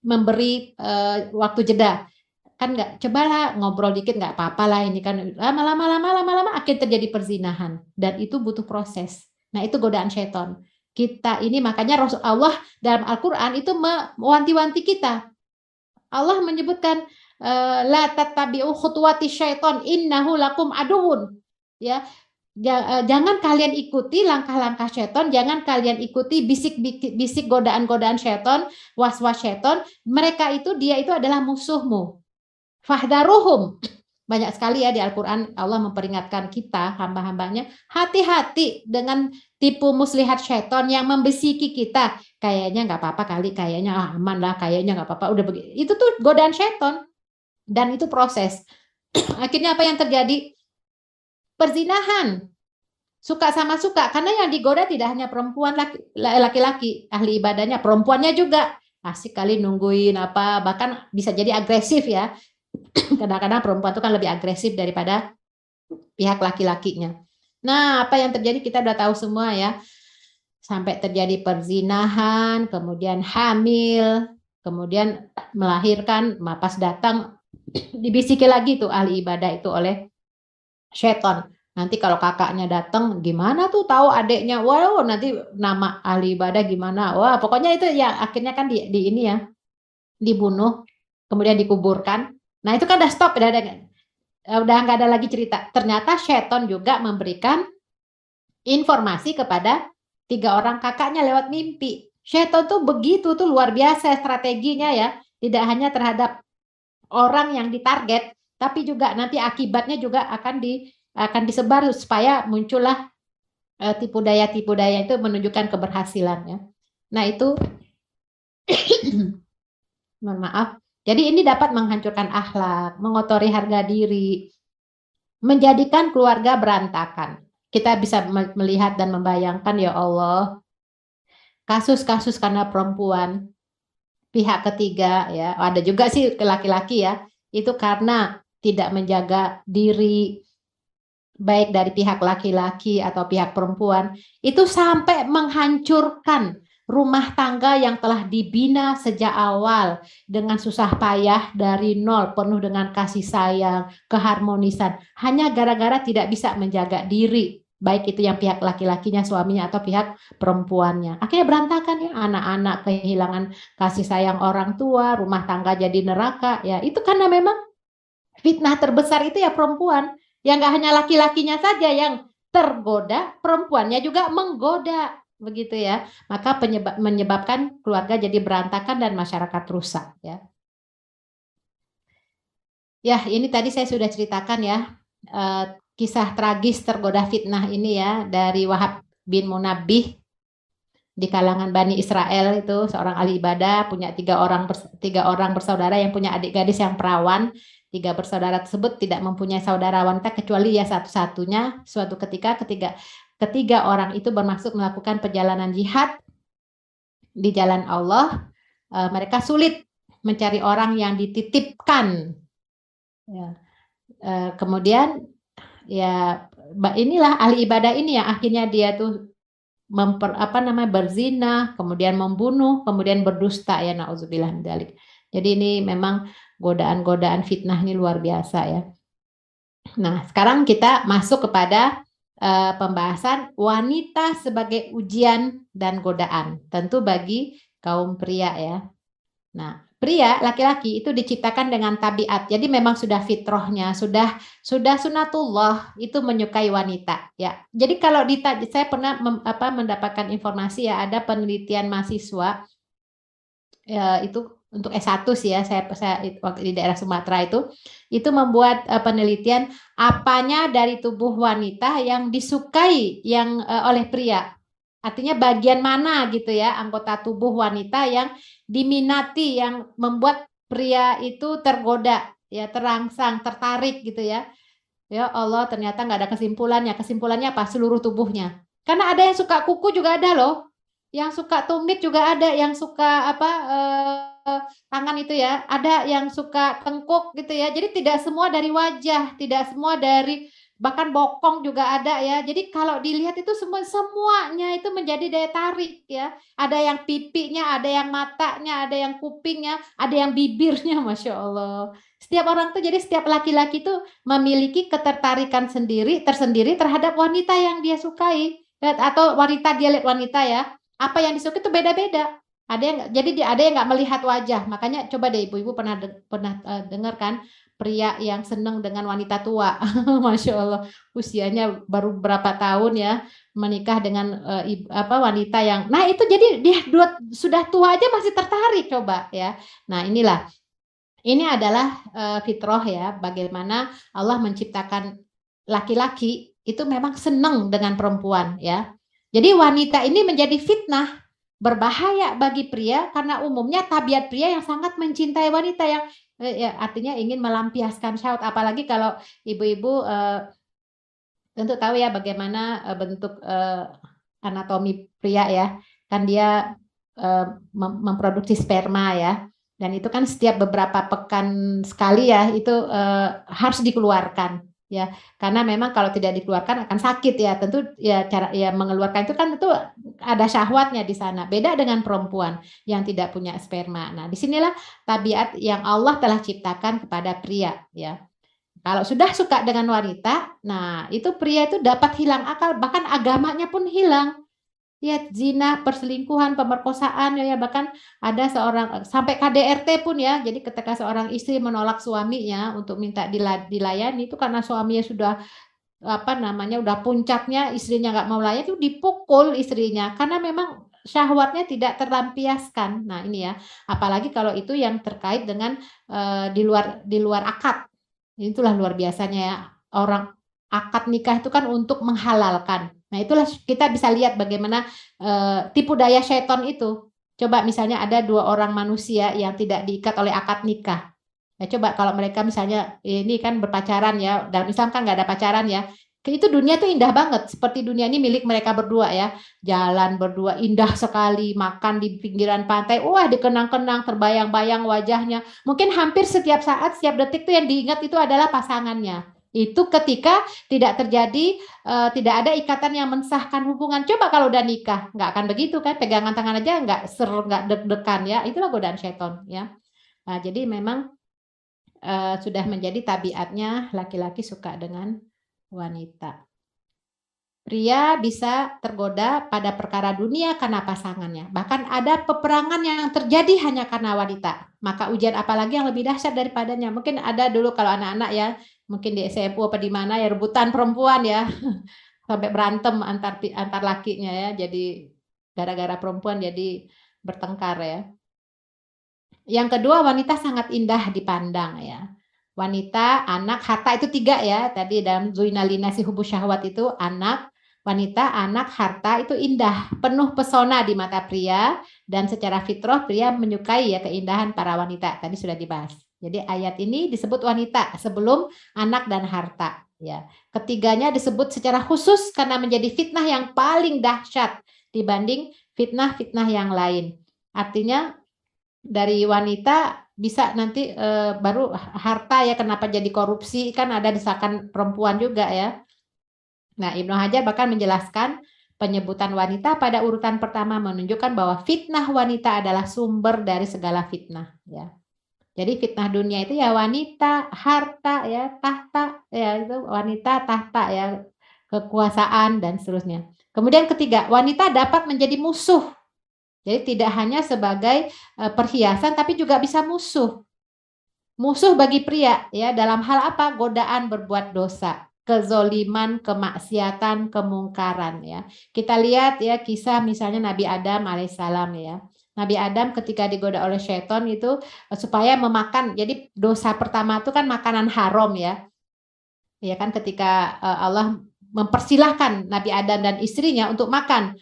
memberi uh, waktu jeda kan nggak cobalah ngobrol dikit nggak apa-apa lah ini kan lama-lama lama-lama lama akhir terjadi perzinahan. Dan itu butuh proses. Nah itu godaan seton kita ini makanya Rasul Allah dalam Al-Qur'an itu mewanti-wanti kita. Allah menyebutkan eh, la tattabi'u khutuwati syaiton innahu lakum aduun ya eh, jangan kalian ikuti langkah-langkah seton, jangan kalian ikuti bisik-bisik godaan-godaan seton, was-was seton. Mereka itu dia itu adalah musuhmu. Fahdaruhum. Banyak sekali ya di Al-Quran Allah memperingatkan kita hamba-hambanya hati-hati dengan tipu muslihat syaiton yang membesiki kita. Kayaknya nggak apa-apa kali, kayaknya ah, aman lah, kayaknya nggak apa-apa. Udah begitu. Itu tuh godaan syaiton dan itu proses. Akhirnya apa yang terjadi? Perzinahan. Suka sama suka karena yang digoda tidak hanya perempuan laki-laki ahli ibadahnya, perempuannya juga asik kali nungguin apa bahkan bisa jadi agresif ya kadang-kadang perempuan itu kan lebih agresif daripada pihak laki-lakinya. Nah, apa yang terjadi kita udah tahu semua ya. Sampai terjadi perzinahan, kemudian hamil, kemudian melahirkan, pas datang dibisiki lagi tuh ahli ibadah itu oleh setan. Nanti kalau kakaknya datang gimana tuh tahu adiknya? Wow, nanti nama ahli ibadah gimana? Wah, pokoknya itu ya akhirnya kan di, di ini ya dibunuh, kemudian dikuburkan. Nah, itu kan udah stop, udah ada udah nggak ada lagi cerita. Ternyata setan juga memberikan informasi kepada tiga orang kakaknya lewat mimpi. Setan tuh begitu tuh luar biasa strateginya ya. Tidak hanya terhadap orang yang ditarget, tapi juga nanti akibatnya juga akan di akan disebar supaya muncullah uh, tipu daya tipu daya itu menunjukkan keberhasilannya. Nah itu mohon maaf. Jadi ini dapat menghancurkan akhlak, mengotori harga diri, menjadikan keluarga berantakan. Kita bisa melihat dan membayangkan ya Allah kasus-kasus karena perempuan pihak ketiga ya. Ada juga sih laki-laki ya. Itu karena tidak menjaga diri baik dari pihak laki-laki atau pihak perempuan. Itu sampai menghancurkan rumah tangga yang telah dibina sejak awal dengan susah payah dari nol penuh dengan kasih sayang, keharmonisan. Hanya gara-gara tidak bisa menjaga diri baik itu yang pihak laki-lakinya suaminya atau pihak perempuannya. Akhirnya berantakan ya anak-anak kehilangan kasih sayang orang tua rumah tangga jadi neraka. Ya itu karena memang fitnah terbesar itu ya perempuan. Yang nggak hanya laki-lakinya saja yang tergoda, perempuannya juga menggoda, begitu ya. Maka penyebab, menyebabkan keluarga jadi berantakan dan masyarakat rusak ya. Ya, ini tadi saya sudah ceritakan ya eh, kisah tragis tergoda fitnah ini ya dari Wahab bin Munabih di kalangan Bani Israel itu seorang ahli ibadah punya tiga orang tiga orang bersaudara yang punya adik gadis yang perawan tiga bersaudara tersebut tidak mempunyai saudara wanita kecuali ya satu-satunya suatu ketika ketiga ketiga orang itu bermaksud melakukan perjalanan jihad di jalan Allah e, mereka sulit mencari orang yang dititipkan ya. e, kemudian ya inilah ahli ibadah ini yang akhirnya dia tuh memper apa namanya berzina kemudian membunuh kemudian berdusta ya nauzubillah dalik jadi ini memang godaan-godaan fitnah ini luar biasa ya. Nah, sekarang kita masuk kepada uh, pembahasan wanita sebagai ujian dan godaan. Tentu bagi kaum pria ya. Nah, pria laki-laki itu diciptakan dengan tabiat. Jadi memang sudah fitrahnya, sudah sudah sunatullah itu menyukai wanita ya. Jadi kalau ditanya saya pernah mem, apa mendapatkan informasi ya ada penelitian mahasiswa ya, itu untuk S1 sih ya saya saya waktu di daerah Sumatera itu itu membuat uh, penelitian apanya dari tubuh wanita yang disukai yang uh, oleh pria. Artinya bagian mana gitu ya anggota tubuh wanita yang diminati yang membuat pria itu tergoda ya terangsang tertarik gitu ya. Ya Allah ternyata nggak ada kesimpulannya. Kesimpulannya apa? Seluruh tubuhnya. Karena ada yang suka kuku juga ada loh. Yang suka tumit juga ada. Yang suka apa uh, tangan itu ya, ada yang suka tengkuk gitu ya. Jadi tidak semua dari wajah, tidak semua dari bahkan bokong juga ada ya. Jadi kalau dilihat itu semua semuanya itu menjadi daya tarik ya. Ada yang pipinya, ada yang matanya, ada yang kupingnya, ada yang bibirnya, masya Allah. Setiap orang tuh jadi setiap laki-laki itu memiliki ketertarikan sendiri tersendiri terhadap wanita yang dia sukai atau wanita dia lihat wanita ya. Apa yang disukai itu beda-beda. Ada yang jadi ada yang nggak melihat wajah. Makanya coba deh ibu-ibu pernah de, pernah uh, dengar kan pria yang senang dengan wanita tua. Masya Allah, usianya baru berapa tahun ya menikah dengan uh, ibu, apa wanita yang nah itu jadi dia dua, sudah tua aja masih tertarik coba ya. Nah, inilah ini adalah uh, fitrah ya bagaimana Allah menciptakan laki-laki itu memang senang dengan perempuan ya. Jadi wanita ini menjadi fitnah berbahaya bagi pria karena umumnya tabiat pria yang sangat mencintai wanita yang eh, ya, artinya ingin melampiaskan syahwat apalagi kalau ibu-ibu eh, tentu tahu ya bagaimana eh, bentuk eh, anatomi pria ya. Kan dia eh, mem memproduksi sperma ya. Dan itu kan setiap beberapa pekan sekali ya itu eh, harus dikeluarkan ya karena memang kalau tidak dikeluarkan akan sakit ya. Tentu ya cara ya mengeluarkan itu kan itu ada syahwatnya di sana. Beda dengan perempuan yang tidak punya sperma. Nah di sinilah tabiat yang Allah telah ciptakan kepada pria ya. Kalau sudah suka dengan wanita nah itu pria itu dapat hilang akal. Bahkan agamanya pun hilang ya zina, perselingkuhan, pemerkosaan ya bahkan ada seorang sampai KDRT pun ya. Jadi ketika seorang istri menolak suaminya untuk minta dilayani itu karena suaminya sudah apa namanya udah puncaknya istrinya nggak mau layani itu dipukul istrinya karena memang syahwatnya tidak terlampiaskan. Nah, ini ya. Apalagi kalau itu yang terkait dengan uh, di luar di luar akad. Itulah luar biasanya ya. Orang akad nikah itu kan untuk menghalalkan Nah, itulah kita bisa lihat bagaimana uh, tipu daya seton itu. Coba misalnya ada dua orang manusia yang tidak diikat oleh akad nikah. Ya, coba kalau mereka misalnya ini kan berpacaran ya, dalam Islam kan nggak ada pacaran ya. Itu dunia tuh indah banget, seperti dunia ini milik mereka berdua ya. Jalan berdua indah sekali, makan di pinggiran pantai, wah dikenang-kenang, terbayang-bayang wajahnya. Mungkin hampir setiap saat, setiap detik tuh yang diingat itu adalah pasangannya. Itu ketika tidak terjadi uh, tidak ada ikatan yang mensahkan hubungan. Coba kalau udah nikah, nggak akan begitu kan? Pegangan tangan aja nggak ser nggak deg-degan ya. Itulah godaan seton ya. Nah, jadi memang uh, sudah menjadi tabiatnya laki-laki suka dengan wanita. Pria bisa tergoda pada perkara dunia karena pasangannya. Bahkan ada peperangan yang terjadi hanya karena wanita. Maka ujian apalagi yang lebih dahsyat daripadanya. Mungkin ada dulu kalau anak-anak ya mungkin di SMU apa di mana ya rebutan perempuan ya. Sampai berantem antar antar lakinya ya. Jadi gara-gara perempuan jadi bertengkar ya. Yang kedua wanita sangat indah dipandang ya. Wanita anak harta itu tiga ya. Tadi dalam zuinalina si hubu syahwat itu anak wanita anak harta itu indah. Penuh pesona di mata pria. Dan secara fitrah pria menyukai ya keindahan para wanita. Tadi sudah dibahas jadi ayat ini disebut wanita sebelum anak dan harta. Ya, ketiganya disebut secara khusus karena menjadi fitnah yang paling dahsyat dibanding fitnah-fitnah yang lain. Artinya dari wanita bisa nanti e, baru harta ya kenapa jadi korupsi kan ada desakan perempuan juga ya. Nah Ibnu Hajar bahkan menjelaskan penyebutan wanita pada urutan pertama menunjukkan bahwa fitnah wanita adalah sumber dari segala fitnah ya. Jadi fitnah dunia itu ya wanita, harta ya, tahta ya itu wanita, tahta ya, kekuasaan dan seterusnya. Kemudian ketiga, wanita dapat menjadi musuh. Jadi tidak hanya sebagai eh, perhiasan tapi juga bisa musuh. Musuh bagi pria ya dalam hal apa? Godaan berbuat dosa, kezoliman, kemaksiatan, kemungkaran ya. Kita lihat ya kisah misalnya Nabi Adam alaihissalam ya. Nabi Adam ketika digoda oleh setan itu eh, supaya memakan. Jadi dosa pertama itu kan makanan haram ya. Ya kan ketika eh, Allah mempersilahkan Nabi Adam dan istrinya untuk makan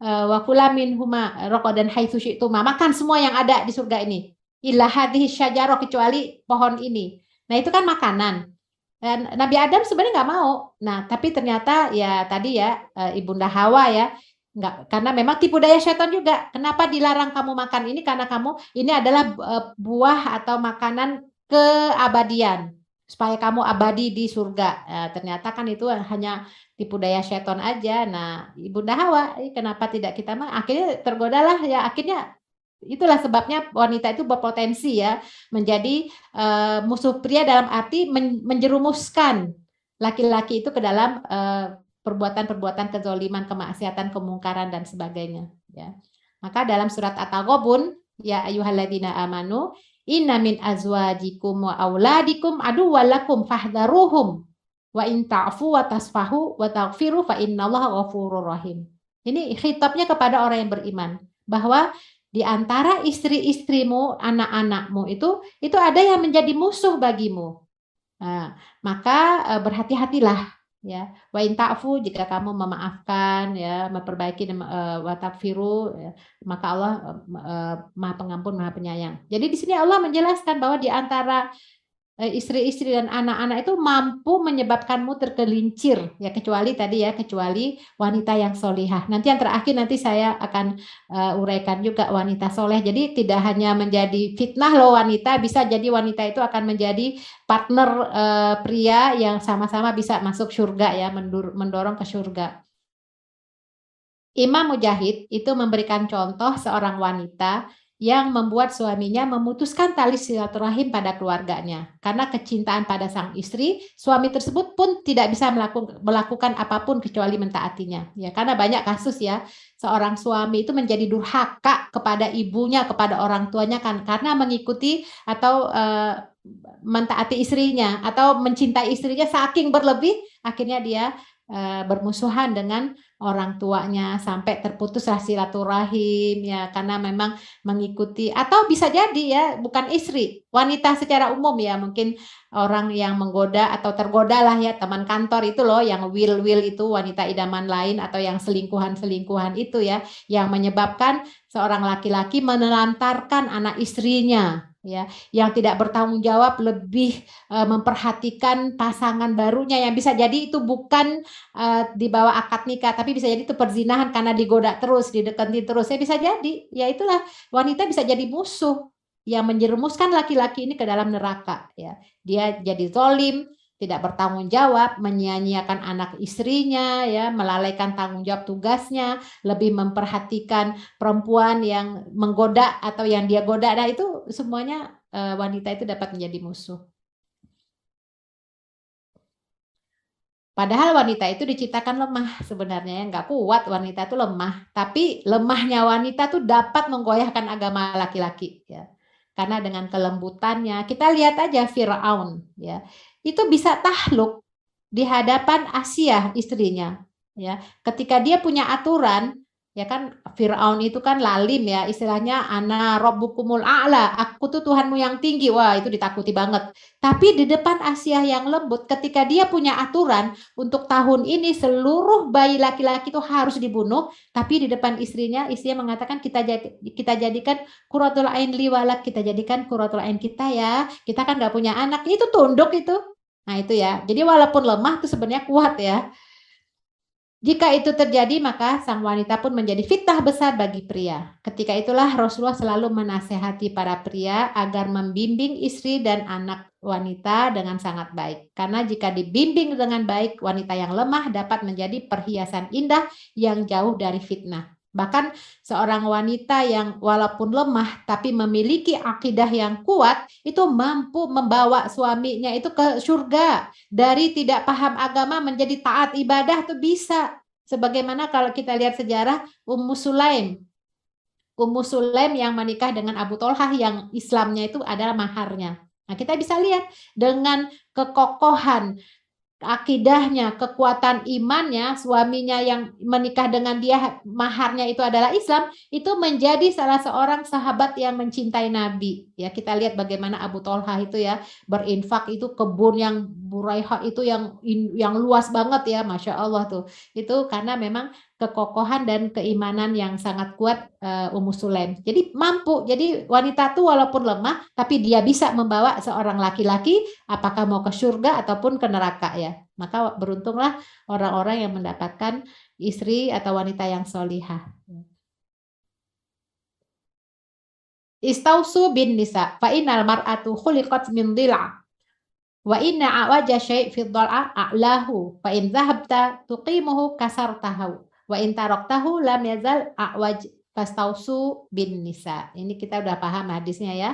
eh, wa kula min huma dan haitsu syi'tuma. Makan semua yang ada di surga ini. Illa hadhihi kecuali pohon ini. Nah, itu kan makanan. Dan Nabi Adam sebenarnya nggak mau. Nah, tapi ternyata ya tadi ya Ibunda Hawa ya Enggak, karena memang tipu daya setan juga. Kenapa dilarang kamu makan ini? Karena kamu ini adalah eh, buah atau makanan keabadian supaya kamu abadi di surga. Nah, ternyata kan itu hanya tipu daya setan aja. Nah, Ibunda Hawa, kenapa tidak kita mah akhirnya tergodalah ya akhirnya itulah sebabnya wanita itu berpotensi ya menjadi uh, musuh pria dalam arti men menjerumuskan laki-laki itu ke dalam uh, perbuatan-perbuatan kezoliman, kemaksiatan, kemungkaran dan sebagainya ya. Maka dalam surat At-Taghabun ya ayyuhalladzina amanu inna min azwajikum wa auladikum aduwwalakum fahdharuhum wa in ta'fu wa tasfahu wa taghfiru fa innallaha ghafurur rahim. Ini khitabnya kepada orang yang beriman bahwa di antara istri-istrimu, anak-anakmu itu itu ada yang menjadi musuh bagimu. Nah, maka eh, berhati-hatilah ya wa in ta'fu jika kamu memaafkan ya memperbaiki uh, wa takfiru ya, maka Allah uh, Maha Pengampun Maha Penyayang. Jadi di sini Allah menjelaskan bahwa di antara istri-istri dan anak-anak itu mampu menyebabkanmu tergelincir ya kecuali tadi ya kecuali wanita yang solihah. Nanti yang terakhir nanti saya akan uh, uraikan juga wanita soleh. Jadi tidak hanya menjadi fitnah loh wanita bisa jadi wanita itu akan menjadi partner uh, pria yang sama-sama bisa masuk surga ya mendorong ke surga. Imam Mujahid itu memberikan contoh seorang wanita yang membuat suaminya memutuskan tali silaturahim pada keluarganya. Karena kecintaan pada sang istri, suami tersebut pun tidak bisa melakukan, apa pun kecuali mentaatinya. Ya, karena banyak kasus ya, seorang suami itu menjadi durhaka kepada ibunya, kepada orang tuanya kan karena mengikuti atau uh, mentaati istrinya atau mencintai istrinya saking berlebih, akhirnya dia uh, bermusuhan dengan orang tuanya sampai terputuslah silaturahim ya karena memang mengikuti atau bisa jadi ya bukan istri wanita secara umum ya mungkin orang yang menggoda atau tergoda lah ya teman kantor itu loh yang will will itu wanita idaman lain atau yang selingkuhan selingkuhan itu ya yang menyebabkan seorang laki-laki menelantarkan anak istrinya ya yang tidak bertanggung jawab lebih uh, memperhatikan pasangan barunya. Yang bisa jadi itu bukan uh, di bawah akad nikah tapi bisa jadi itu perzinahan karena digoda terus didekati terus. Ya bisa jadi. Ya itulah. Wanita bisa jadi musuh. Yang menjerumuskan laki-laki ini ke dalam neraka. Ya dia jadi zolim tidak bertanggung jawab, menyia-nyiakan anak istrinya, ya, melalaikan tanggung jawab tugasnya, lebih memperhatikan perempuan yang menggoda atau yang dia goda. Nah, itu semuanya uh, wanita itu dapat menjadi musuh. Padahal wanita itu diciptakan lemah sebenarnya, ya nggak kuat wanita itu lemah. Tapi lemahnya wanita tuh dapat menggoyahkan agama laki-laki, ya. Karena dengan kelembutannya, kita lihat aja Firaun, ya itu bisa tahluk di hadapan Asia istrinya ya. Ketika dia punya aturan ya kan Firaun itu kan lalim ya. Istilahnya ana rabbukumul a'la. Aku tuh Tuhanmu yang tinggi. Wah itu ditakuti banget. Tapi di depan Asia yang lembut ketika dia punya aturan untuk tahun ini seluruh bayi laki-laki itu harus dibunuh. Tapi di depan istrinya istrinya mengatakan kita kita jadikan kuratul ain liwalak kita jadikan kuratul ain kita ya. Kita kan nggak punya anak. Itu tunduk itu Nah itu ya. Jadi walaupun lemah itu sebenarnya kuat ya. Jika itu terjadi maka sang wanita pun menjadi fitnah besar bagi pria. Ketika itulah Rasulullah selalu menasehati para pria agar membimbing istri dan anak wanita dengan sangat baik. Karena jika dibimbing dengan baik, wanita yang lemah dapat menjadi perhiasan indah yang jauh dari fitnah. Bahkan seorang wanita yang walaupun lemah tapi memiliki akidah yang kuat itu mampu membawa suaminya itu ke surga. Dari tidak paham agama menjadi taat ibadah itu bisa. Sebagaimana kalau kita lihat sejarah Ummu Sulaim. Ummu Sulaim yang menikah dengan Abu Tolhah yang Islamnya itu adalah maharnya. Nah, kita bisa lihat dengan kekokohan akidahnya, kekuatan imannya, suaminya yang menikah dengan dia maharnya itu adalah Islam, itu menjadi salah seorang sahabat yang mencintai Nabi. Ya, kita lihat bagaimana Abu Tolha itu ya berinfak itu kebun yang Buraiha itu yang yang luas banget ya, masya Allah tuh. Itu karena memang kekokohan dan keimanan yang sangat kuat uh, Ummu Sulaim. Jadi mampu. Jadi wanita itu walaupun lemah tapi dia bisa membawa seorang laki-laki apakah mau ke surga ataupun ke neraka ya. Maka beruntunglah orang-orang yang mendapatkan istri atau wanita yang solihah. Istausu bin nisa fa innal mar'atu khuliqat min dhila' wa inna awaja syai' fi dhal'a a'lahu fa in dhahabta tuqimuhu kasartahu Wa in taraktahu lam yazal a'waj fastausu bin nisa. Ini kita udah paham hadisnya ya.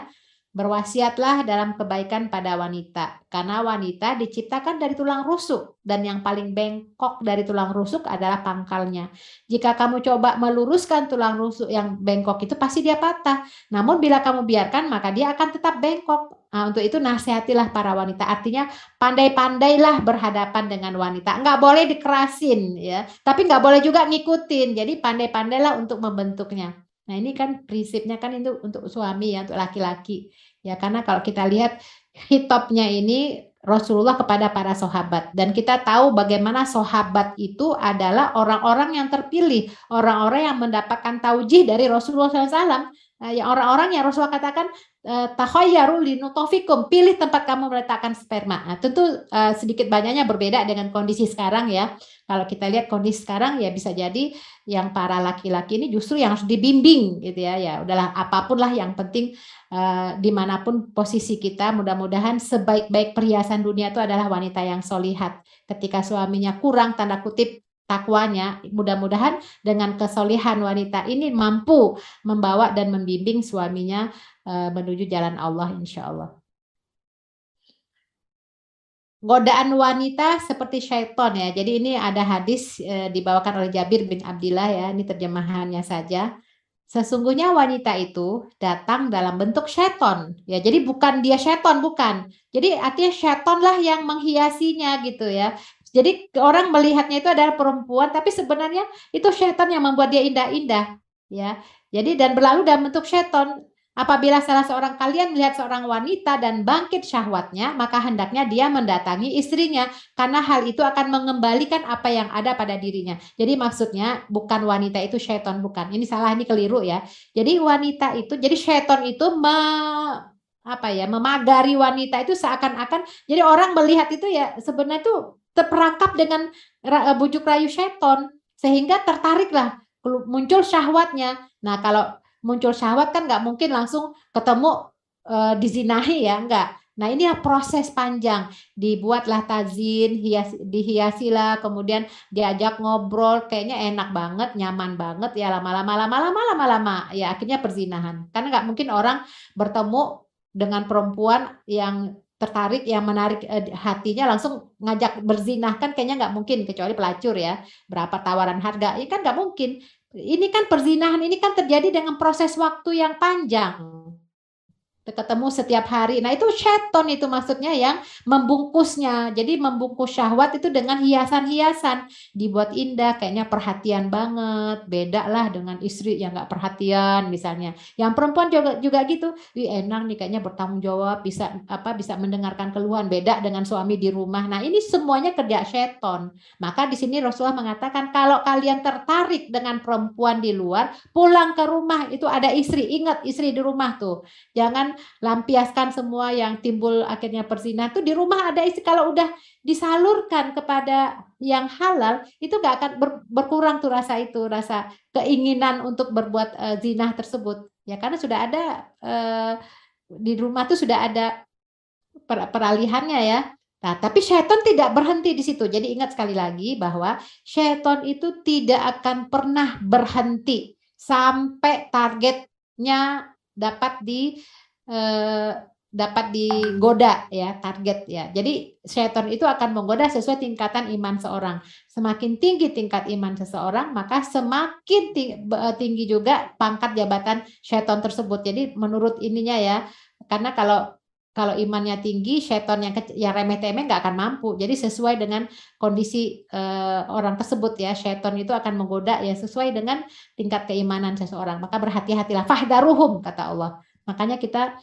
Berwasiatlah dalam kebaikan pada wanita, karena wanita diciptakan dari tulang rusuk, dan yang paling bengkok dari tulang rusuk adalah pangkalnya. Jika kamu coba meluruskan tulang rusuk yang bengkok itu, pasti dia patah. Namun, bila kamu biarkan, maka dia akan tetap bengkok. Nah, untuk itu nasihatilah para wanita. Artinya pandai-pandailah berhadapan dengan wanita. Enggak boleh dikerasin ya, tapi enggak boleh juga ngikutin. Jadi pandai-pandailah untuk membentuknya. Nah, ini kan prinsipnya kan itu untuk suami ya, untuk laki-laki. Ya, karena kalau kita lihat hitopnya ini Rasulullah kepada para sahabat dan kita tahu bagaimana sahabat itu adalah orang-orang yang terpilih, orang-orang yang mendapatkan taujih dari Rasulullah SAW. Nah, yang orang-orang yang Rasulullah katakan eh, takhayyaru linutofikum, pilih tempat kamu meletakkan sperma. Nah, tentu uh, sedikit banyaknya berbeda dengan kondisi sekarang ya. Kalau kita lihat kondisi sekarang ya bisa jadi yang para laki-laki ini justru yang harus dibimbing gitu ya. Ya udahlah apa pun lah yang penting uh, di mana pun posisi kita, mudah-mudahan sebaik-baik perhiasan dunia itu adalah wanita yang solihat. Ketika suaminya kurang tanda kutip takwanya. Mudah-mudahan dengan kesolihan wanita ini mampu membawa dan membimbing suaminya uh, menuju jalan Allah insya Allah. Godaan wanita seperti syaiton ya. Jadi ini ada hadis e, dibawakan oleh Jabir bin Abdillah ya. Ini terjemahannya saja. Sesungguhnya wanita itu datang dalam bentuk syaiton. Ya, jadi bukan dia syaiton, bukan. Jadi artinya syaiton lah yang menghiasinya gitu ya. Jadi orang melihatnya itu adalah perempuan, tapi sebenarnya itu setan yang membuat dia indah-indah, ya. Jadi dan berlalu dalam bentuk setan. Apabila salah seorang kalian melihat seorang wanita dan bangkit syahwatnya, maka hendaknya dia mendatangi istrinya karena hal itu akan mengembalikan apa yang ada pada dirinya. Jadi maksudnya bukan wanita itu setan bukan. Ini salah ini keliru ya. Jadi wanita itu jadi setan itu me, apa ya memagari wanita itu seakan-akan jadi orang melihat itu ya sebenarnya itu terperangkap dengan eh, bujuk rayu seton sehingga tertariklah muncul syahwatnya. Nah kalau muncul syahwat kan nggak mungkin langsung ketemu e, dizinahi ya enggak. Nah ini proses panjang dibuatlah tazin, hias, dihiasilah, kemudian diajak ngobrol, kayaknya enak banget, nyaman banget ya lama-lama, lama-lama, lama-lama, ya akhirnya perzinahan. Karena nggak mungkin orang bertemu dengan perempuan yang tertarik yang menarik eh, hatinya langsung ngajak berzinah kan kayaknya nggak mungkin kecuali pelacur ya berapa tawaran harga. Ini kan nggak mungkin. Ini kan perzinahan ini kan terjadi dengan proses waktu yang panjang ketemu setiap hari. Nah, itu seton itu maksudnya yang membungkusnya. Jadi membungkus syahwat itu dengan hiasan-hiasan, dibuat indah, kayaknya perhatian banget. Beda lah dengan istri yang nggak perhatian misalnya. Yang perempuan juga juga gitu. Wih, enak nih kayaknya bertanggung jawab, bisa apa bisa mendengarkan keluhan. Beda dengan suami di rumah. Nah, ini semuanya kerja seton. Maka di sini Rasulullah mengatakan kalau kalian tertarik dengan perempuan di luar, pulang ke rumah itu ada istri. Ingat istri di rumah tuh. Jangan lampiaskan semua yang timbul akhirnya perzinahan itu di rumah ada istri kalau udah disalurkan kepada yang halal itu gak akan ber, berkurang tuh rasa itu rasa keinginan untuk berbuat uh, zina tersebut. Ya karena sudah ada uh, di rumah tuh sudah ada per, peralihannya ya. Nah, tapi syaitan tidak berhenti di situ. Jadi ingat sekali lagi bahwa syaitan itu tidak akan pernah berhenti sampai targetnya dapat di eh, dapat digoda ya target ya. Jadi setan itu akan menggoda sesuai tingkatan iman seorang. Semakin tinggi tingkat iman seseorang, maka semakin eh, tinggi juga pangkat jabatan setan tersebut. Jadi menurut ininya ya, karena kalau kalau imannya tinggi, setan yang yang remeh-temeh nggak akan mampu. Jadi sesuai dengan kondisi uh, orang tersebut ya, setan itu akan menggoda ya sesuai dengan tingkat keimanan seseorang. Maka berhati-hatilah, fahdaruhum kata Allah. Makanya kita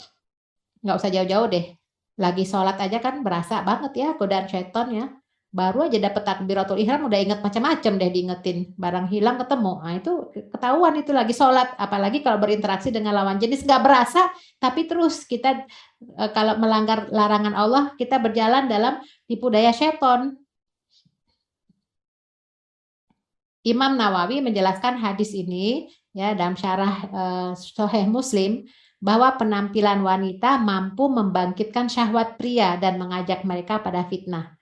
nggak usah jauh-jauh deh. Lagi sholat aja kan berasa banget ya godaan setan ya. Baru aja dapat takbiratul ihram udah inget macam-macam deh diingetin. Barang hilang ketemu. Nah itu ketahuan itu lagi sholat. Apalagi kalau berinteraksi dengan lawan jenis nggak berasa. Tapi terus kita e, kalau melanggar larangan Allah kita berjalan dalam tipu daya setan. Imam Nawawi menjelaskan hadis ini ya dalam syarah uh, Sahih Muslim bahwa penampilan wanita mampu membangkitkan syahwat pria dan mengajak mereka pada fitnah.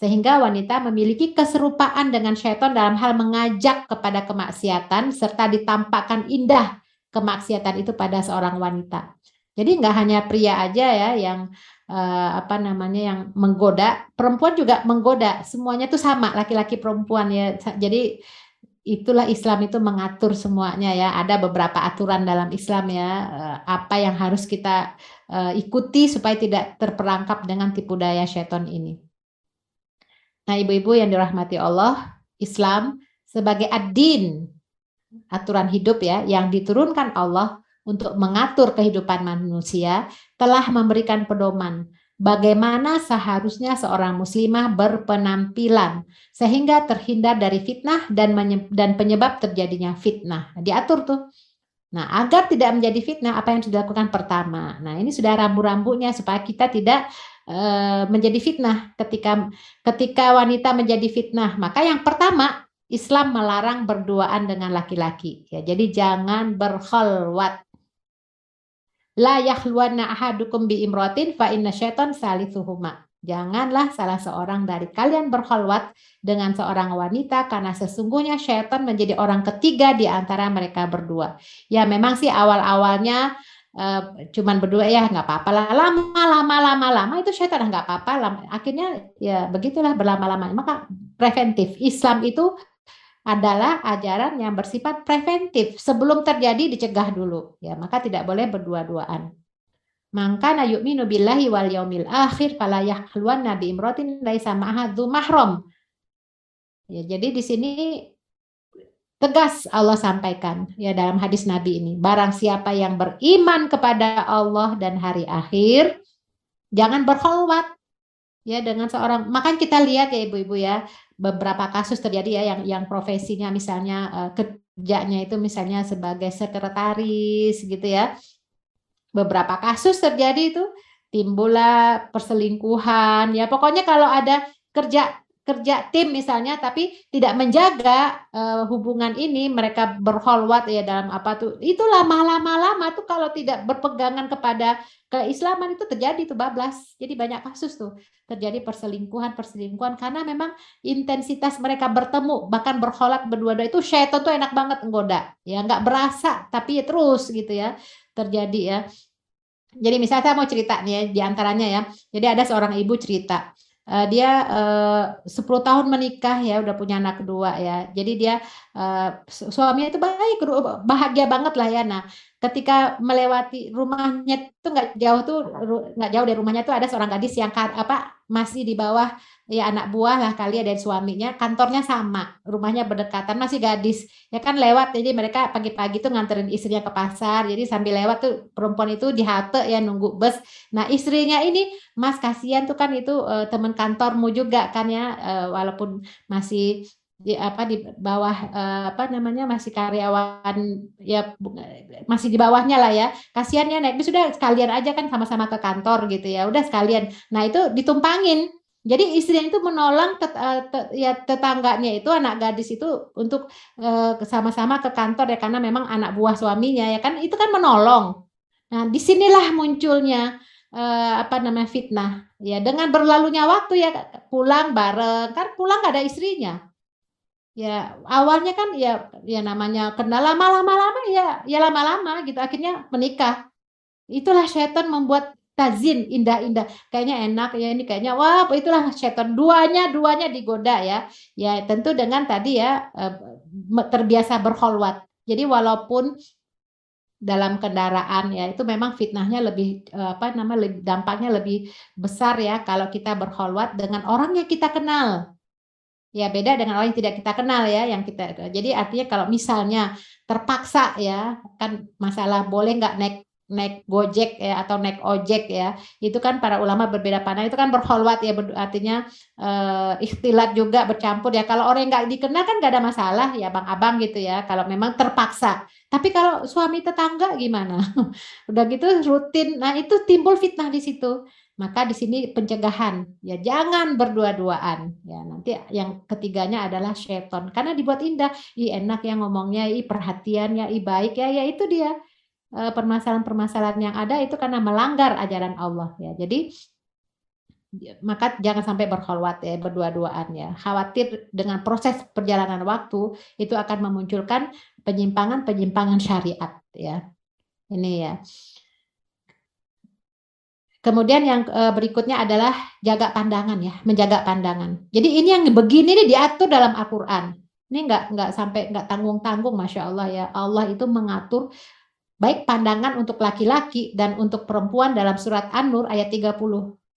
Sehingga wanita memiliki keserupaan dengan syaitan dalam hal mengajak kepada kemaksiatan serta ditampakkan indah kemaksiatan itu pada seorang wanita. Jadi nggak hanya pria aja ya yang uh, apa namanya yang menggoda, perempuan juga menggoda. Semuanya itu sama, laki-laki perempuan ya. Jadi itulah Islam itu mengatur semuanya ya. Ada beberapa aturan dalam Islam ya, eh, apa yang harus kita eh, ikuti supaya tidak terperangkap dengan tipu daya setan ini. Nah, ibu-ibu yang dirahmati Allah, Islam sebagai ad-din, aturan hidup ya, yang diturunkan Allah untuk mengatur kehidupan manusia, telah memberikan pedoman bagaimana seharusnya seorang muslimah berpenampilan sehingga terhindar dari fitnah dan dan penyebab terjadinya fitnah. Diatur tuh Nah, agar tidak menjadi fitnah, apa yang sudah dilakukan pertama. Nah, ini sudah rambu-rambunya supaya kita tidak uh, menjadi fitnah ketika ketika wanita menjadi fitnah. Maka yang pertama, Islam melarang berduaan dengan laki-laki. Ya, jadi jangan berkhalwat. La yahluwanna ahadukum bi imratin fa inna syaitan salithuhuma. Janganlah salah seorang dari kalian berkhalwat dengan seorang wanita karena sesungguhnya syaitan menjadi orang ketiga di antara mereka berdua. Ya memang sih awal-awalnya uh, cuman berdua ya nggak apa-apa lah lama lama lama lama itu syaitan nggak apa-apa akhirnya ya begitulah berlama-lama maka preventif Islam itu adalah ajaran yang bersifat preventif sebelum terjadi dicegah dulu ya maka tidak boleh berdua-duaan maka na yu'minu billahi wal yaumil akhir fala yahluwan nabi imrotin laisa ma'hadzu mahram. Ya, jadi di sini tegas Allah sampaikan ya dalam hadis Nabi ini, barang siapa yang beriman kepada Allah dan hari akhir, jangan berkholwat ya dengan seorang. Makan kita lihat ya ibu-ibu ya, beberapa kasus terjadi ya yang yang profesinya misalnya uh, kerjanya itu misalnya sebagai sekretaris gitu ya. Beberapa kasus terjadi itu timbullah perselingkuhan ya. Pokoknya kalau ada kerja kerja tim misalnya tapi tidak menjaga uh, hubungan ini mereka berholwat ya dalam apa tuh itu lama-lama lama tuh kalau tidak berpegangan kepada keislaman itu terjadi tuh bablas jadi banyak kasus tuh terjadi perselingkuhan perselingkuhan karena memang intensitas mereka bertemu bahkan berholat berdua-dua itu syaitan tuh enak banget menggoda ya nggak berasa tapi ya terus gitu ya terjadi ya. Jadi misalnya saya mau cerita nih ya, di antaranya ya. Jadi ada seorang ibu cerita, uh, dia uh, 10 tahun menikah ya, udah punya anak kedua ya. Jadi dia uh, suaminya itu baik, bahagia banget lah ya. Nah, ketika melewati rumahnya itu nggak jauh tuh nggak jauh dari rumahnya tuh ada seorang gadis yang apa masih di bawah ya anak buah lah kali ya dari suaminya. Kantornya sama rumahnya berdekatan masih gadis. Ya kan lewat. Jadi mereka pagi-pagi tuh nganterin istrinya ke pasar. Jadi sambil lewat tuh perempuan itu di halte ya nunggu bus. Nah istrinya ini mas kasihan tuh kan itu uh, teman kantormu juga kan ya uh, walaupun masih di apa di bawah uh, apa namanya masih karyawan ya masih di bawahnya lah ya. Kasihan ya naik sudah sekalian aja kan sama-sama ke kantor gitu ya. Udah sekalian. Nah itu ditumpangin. Jadi istrinya itu menolong tet, uh, ya tetangganya itu anak gadis itu untuk uh, sama-sama ke kantor ya karena memang anak buah suaminya ya kan. Itu kan menolong. Nah di sinilah munculnya uh, apa namanya fitnah. Ya dengan berlalunya waktu ya pulang bareng. Kan pulang gak ada istrinya. Ya awalnya kan ya ya namanya kenal lama-lama lama ya ya lama-lama gitu akhirnya menikah. Itulah setan membuat tazin indah-indah. Kayaknya enak ya ini kayaknya wah itulah setan duanya duanya digoda ya. Ya tentu dengan tadi ya eh, terbiasa berholwat jadi walaupun dalam kendaraan ya itu memang fitnahnya lebih eh, apa lebih dampaknya lebih besar ya kalau kita berholwat dengan orang yang kita kenal ya beda dengan orang yang tidak kita kenal ya yang kita jadi artinya kalau misalnya terpaksa ya kan masalah boleh nggak naik naik gojek ya atau naik ojek ya itu kan para ulama berbeda pandang itu kan berholwat ya artinya uh, ikhtilat juga bercampur ya. Kalau orang nggak dikenal kan nggak ada masalah ya bang abang gitu ya kalau memang terpaksa. Tapi kalau suami tetangga gimana? Udah gitu rutin. Nah itu timbul fitnah di situ maka di sini pencegahan ya jangan berdua-duaan ya nanti yang ketiganya adalah seton karena dibuat indah i enak ya ngomongnya i perhatian ya i baik ya ya itu dia Eh, permasalahan-permasalahan yang ada itu karena melanggar ajaran Allah ya. Jadi maka jangan sampai berkholwat ya berdua-duaan ya. Khawatir dengan proses perjalanan waktu itu akan memunculkan penyimpangan-penyimpangan syariat ya. Ini ya. Kemudian yang eh, berikutnya adalah jaga pandangan ya, menjaga pandangan. Jadi ini yang begini nih diatur dalam Al-Qur'an. Ini enggak enggak sampai enggak tanggung-tanggung Masya Allah ya. Allah itu mengatur baik pandangan untuk laki-laki dan untuk perempuan dalam surat An-Nur ayat 30.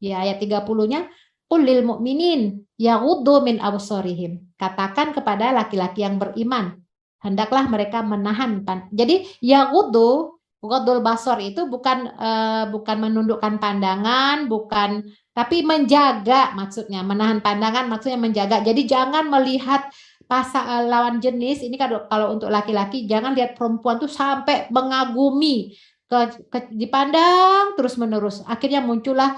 Ya, ayat 30-nya Qulil mu'minin yaghuddu min absarihim. Katakan kepada laki-laki yang beriman, hendaklah mereka menahan. Jadi yaghuddu Ghodul basor itu bukan uh, bukan menundukkan pandangan, bukan tapi menjaga maksudnya, menahan pandangan maksudnya menjaga. Jadi jangan melihat pasal lawan jenis. Ini kalau kalau untuk laki-laki jangan lihat perempuan tuh sampai mengagumi ke, ke dipandang terus menerus akhirnya muncullah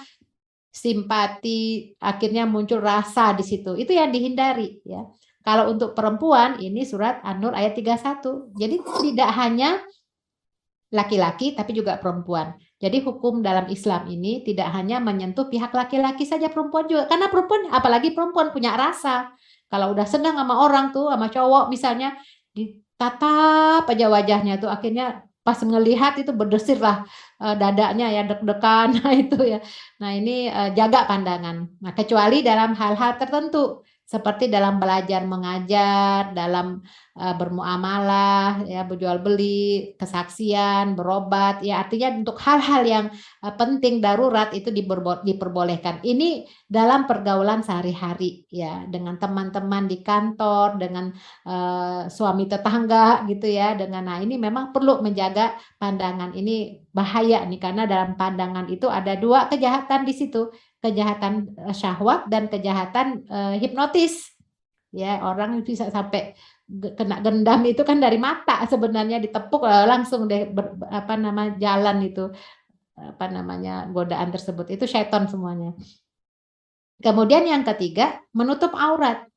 simpati akhirnya muncul rasa di situ. Itu yang dihindari ya. Kalau untuk perempuan ini surat An-Nur ayat 31 jadi tidak hanya laki-laki tapi juga perempuan. Jadi hukum dalam Islam ini tidak hanya menyentuh pihak laki-laki saja perempuan juga. Karena perempuan apalagi perempuan punya rasa. Kalau udah senang sama orang tuh, sama cowok misalnya, ditatap aja wajahnya tuh. Akhirnya pas melihat itu berdesir lah uh, dadanya ya deg-degan. Nah itu ya. Nah ini uh, jaga pandangan. Nah kecuali dalam hal-hal tertentu seperti dalam belajar mengajar, dalam uh, bermuamalah, ya berjual beli, kesaksian, berobat, ya artinya untuk hal-hal yang uh, penting darurat itu diperbolehkan. Ini dalam pergaulan sehari-hari, ya dengan teman-teman di kantor, dengan uh, suami tetangga gitu ya, dengan nah ini memang perlu menjaga pandangan ini bahaya nih karena dalam pandangan itu ada dua kejahatan di situ kejahatan eh, syahwat dan kejahatan uh, hipnotis. Ya, orang bisa sampai kena gendam itu kan dari mata sebenarnya ditepuk langsung deh ber, apa nama jalan itu apa namanya godaan tersebut itu setan semuanya. Kemudian yang ketiga, menutup aurat.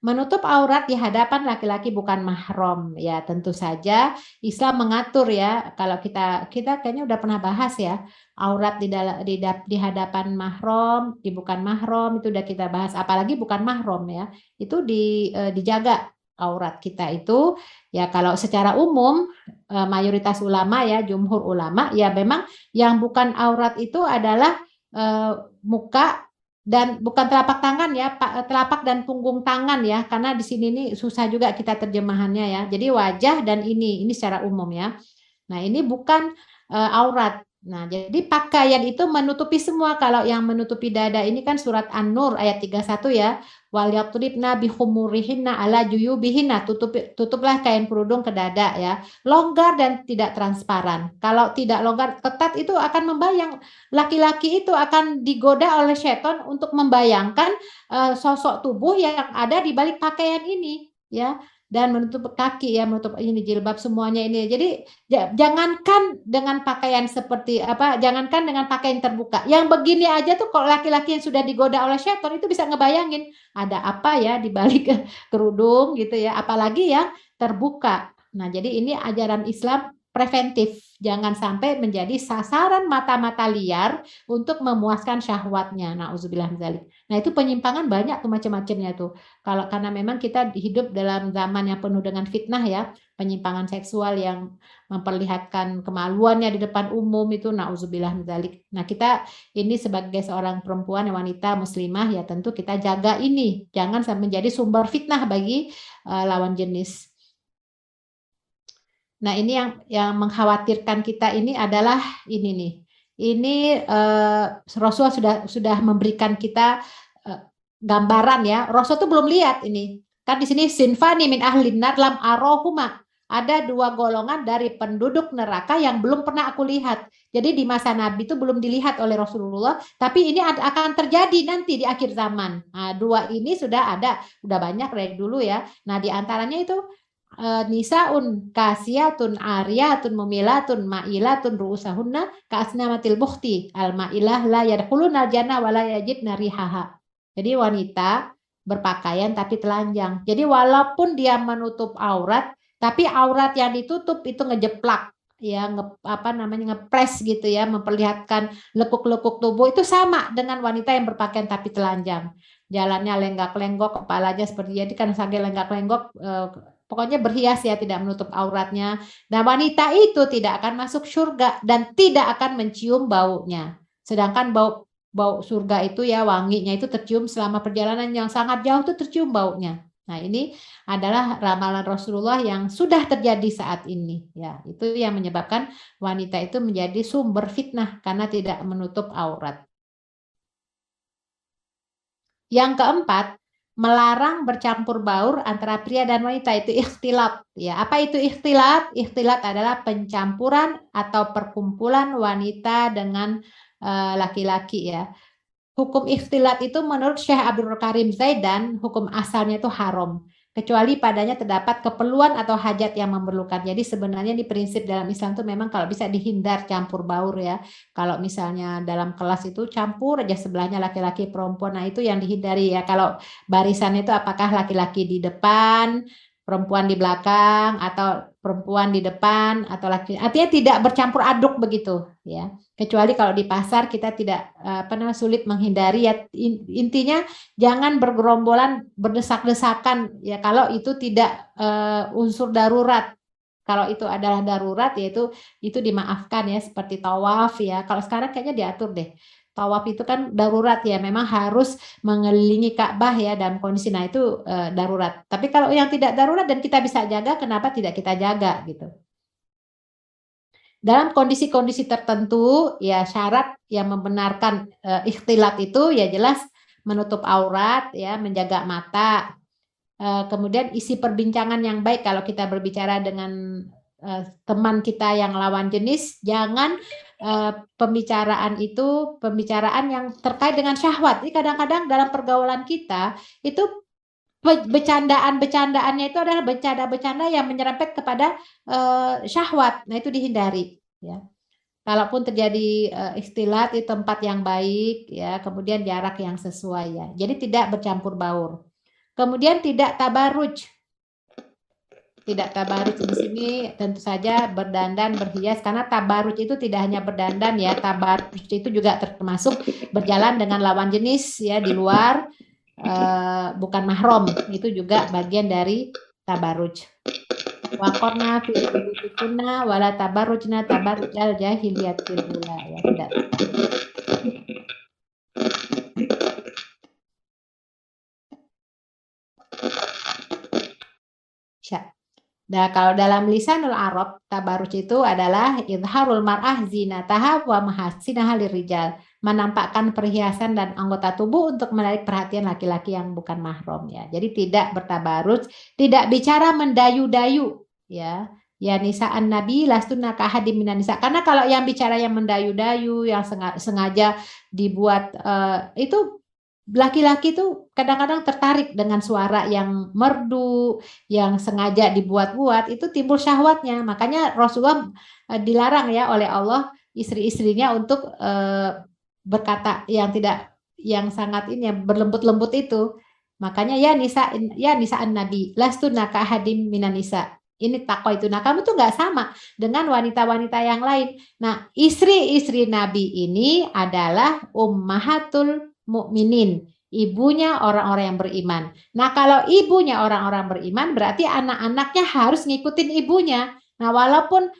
Menutup aurat di hadapan laki-laki bukan mahram ya tentu saja. Islam mengatur ya. Kalau kita kita kayaknya udah pernah bahas ya aurat di dalam di, di hadapan mahram di bukan mahram itu udah kita bahas. Apalagi bukan mahram ya itu di eh, dijaga aurat kita itu. Ya kalau secara umum eh, mayoritas ulama ya jumhur ulama ya memang yang bukan aurat itu adalah eh, muka dan bukan telapak tangan ya, telapak dan punggung tangan ya, karena di sini ini susah juga kita terjemahannya ya. Jadi wajah dan ini, ini secara umum ya. Nah ini bukan uh, aurat. Nah, jadi pakaian itu menutupi semua. Kalau yang menutupi dada ini kan surat An-Nur ayat 31 ya. Wal yaqribna bihumurihinna ala juyubihinna. Tutup tutuplah kain kerudung ke dada ya. Longgar dan tidak transparan. Kalau tidak longgar ketat itu akan membayang laki-laki itu akan digoda oleh setan untuk membayangkan uh, sosok tubuh yang ada di balik pakaian ini ya dan menutup kaki ya menutup ini jilbab semuanya ini. Jadi jangankan dengan pakaian seperti apa jangankan dengan pakaian terbuka. Yang begini aja tuh kalau laki-laki yang sudah digoda oleh setan itu bisa ngebayangin ada apa ya di balik kerudung gitu ya. Apalagi yang terbuka. Nah jadi ini ajaran Islam preventif. Jangan sampai menjadi sasaran mata-mata liar untuk memuaskan syahwatnya. Nauzubillah zalik nah itu penyimpangan banyak tuh macam-macamnya tuh. Kalau karena memang kita hidup dalam zaman yang penuh dengan fitnah ya penyimpangan seksual yang memperlihatkan kemaluannya di depan umum itu nauzubillah zalik nah kita ini sebagai seorang perempuan wanita muslimah ya tentu kita jaga ini. Jangan sampai menjadi sumber fitnah bagi uh, lawan jenis Nah, ini yang yang mengkhawatirkan kita ini adalah ini nih. Ini uh, Rasul sudah sudah memberikan kita uh, gambaran ya. Rasul tuh belum lihat ini. Kan di sini sinfani min ahlin nar lam arohuma. Ada dua golongan dari penduduk neraka yang belum pernah aku lihat. Jadi di masa Nabi itu belum dilihat oleh Rasulullah, tapi ini akan terjadi nanti di akhir zaman. Nah, dua ini sudah ada, sudah banyak dari dulu ya. Nah, di antaranya itu nisaun kasiyatun ariyatun mumilatun ma'ilatun ru'usahunna ka'asnamatil bukhti al ma'ilah la yadkhuluna jannah wa la yajidna rihaha. Jadi wanita berpakaian tapi telanjang. Jadi walaupun dia menutup aurat, tapi aurat yang ditutup itu ngejeplak ya nge, apa namanya ngepres gitu ya memperlihatkan lekuk-lekuk tubuh itu sama dengan wanita yang berpakaian tapi telanjang jalannya lenggak-lenggok kepalanya seperti jadi kan sambil lenggak-lenggok eh, Pokoknya berhias ya, tidak menutup auratnya. Nah, wanita itu tidak akan masuk surga dan tidak akan mencium baunya. Sedangkan bau bau surga itu ya wanginya itu tercium selama perjalanan yang sangat jauh itu tercium baunya. Nah, ini adalah ramalan Rasulullah yang sudah terjadi saat ini ya. Itu yang menyebabkan wanita itu menjadi sumber fitnah karena tidak menutup aurat. Yang keempat, melarang bercampur baur antara pria dan wanita itu ikhtilat ya. Apa itu ikhtilat ikhtilat adalah pencampuran atau perkumpulan wanita dengan eh, laki-laki uh, ya. Hukum ikhtilat itu menurut Syekh Abdul Karim Zaidan hukum asalnya itu haram kecuali padanya terdapat keperluan atau hajat yang memerlukan. Jadi sebenarnya di prinsip dalam Islam itu memang kalau bisa dihindar campur baur ya. Kalau misalnya dalam kelas itu campur aja sebelahnya laki-laki perempuan, nah itu yang dihindari ya. Kalau barisan itu apakah laki-laki di depan, perempuan di belakang atau perempuan di depan atau laki artinya tidak bercampur aduk begitu ya. Kecuali kalau di pasar kita tidak apa namanya sulit menghindari ya. Intinya jangan bergerombolan berdesak-desakan ya. Kalau itu tidak uh, unsur darurat. Kalau itu adalah darurat yaitu itu dimaafkan ya seperti tawaf ya. Kalau sekarang kayaknya diatur deh tawaf itu kan darurat ya, memang harus mengelilingi Ka'bah ya dalam kondisi nah itu e, darurat. Tapi kalau yang tidak darurat dan kita bisa jaga, kenapa tidak kita jaga gitu? Dalam kondisi-kondisi tertentu ya syarat yang membenarkan e, ikhtilat itu ya jelas menutup aurat ya, menjaga mata. E, kemudian isi perbincangan yang baik kalau kita berbicara dengan Eh, teman kita yang lawan jenis, jangan uh, pembicaraan itu pembicaraan yang terkait dengan syahwat. Jadi kadang-kadang dalam pergaulan kita itu bercandaan-bercandaannya itu adalah bercanda-bercanda yang menyerempet kepada uh, syahwat. Nah, itu dihindari ya. Kalaupun terjadi uh, istilah di tempat yang baik ya, kemudian jarak yang sesuai ya. Jadi tidak bercampur baur. Kemudian tidak tabaruj tidak tabarut di sini tentu saja berdandan berhias karena tabarut itu tidak hanya berdandan ya tabarut itu juga termasuk berjalan dengan lawan jenis ya di luar uh, bukan mahrom itu juga bagian dari tabaruj. Wakorna fi wala tabarujna tabarujal jahiliyatil ula ya tidak Nah, kalau dalam lisanul Arab, tabaruj itu adalah idharul mar'ah zinataha wa mahasinaha rijal. Menampakkan perhiasan dan anggota tubuh untuk menarik perhatian laki-laki yang bukan mahram ya. Jadi tidak bertabaruj, tidak bicara mendayu-dayu ya. Ya nisaan Nabi lastuna kahadim minan nisa. Karena kalau yang bicara yang mendayu-dayu, yang sengaja dibuat uh, itu laki-laki tuh kadang-kadang tertarik dengan suara yang merdu, yang sengaja dibuat-buat, itu timbul syahwatnya. Makanya Rasulullah eh, dilarang ya oleh Allah istri-istrinya untuk eh, berkata yang tidak yang sangat ini ya, berlembut-lembut itu. Makanya ya nisa ya nisaan nabi lastu naka hadim minan nisa. Ini takwa itu. Nah, kamu tuh nggak sama dengan wanita-wanita yang lain. Nah, istri-istri Nabi ini adalah ummahatul mukminin, ibunya orang-orang yang beriman. Nah, kalau ibunya orang-orang beriman berarti anak-anaknya harus ngikutin ibunya. Nah, walaupun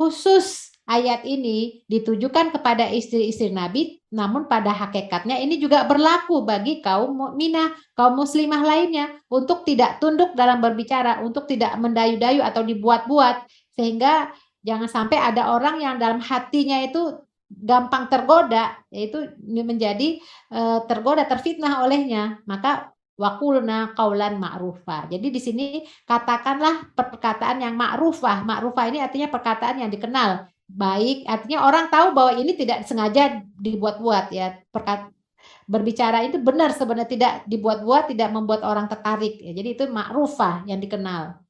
khusus ayat ini ditujukan kepada istri-istri Nabi, namun pada hakikatnya ini juga berlaku bagi kaum mukminah, kaum muslimah lainnya untuk tidak tunduk dalam berbicara, untuk tidak mendayu-dayu atau dibuat-buat sehingga jangan sampai ada orang yang dalam hatinya itu gampang tergoda yaitu menjadi uh, tergoda terfitnah olehnya maka wakulna kaulan ma'rufah. Jadi di sini katakanlah perkataan yang ma'rufah. Ma'rufah ini artinya perkataan yang dikenal baik, artinya orang tahu bahwa ini tidak sengaja dibuat-buat ya. Berbicara itu benar sebenarnya tidak dibuat-buat, tidak membuat orang tertarik. Ya, jadi itu ma'rufah yang dikenal.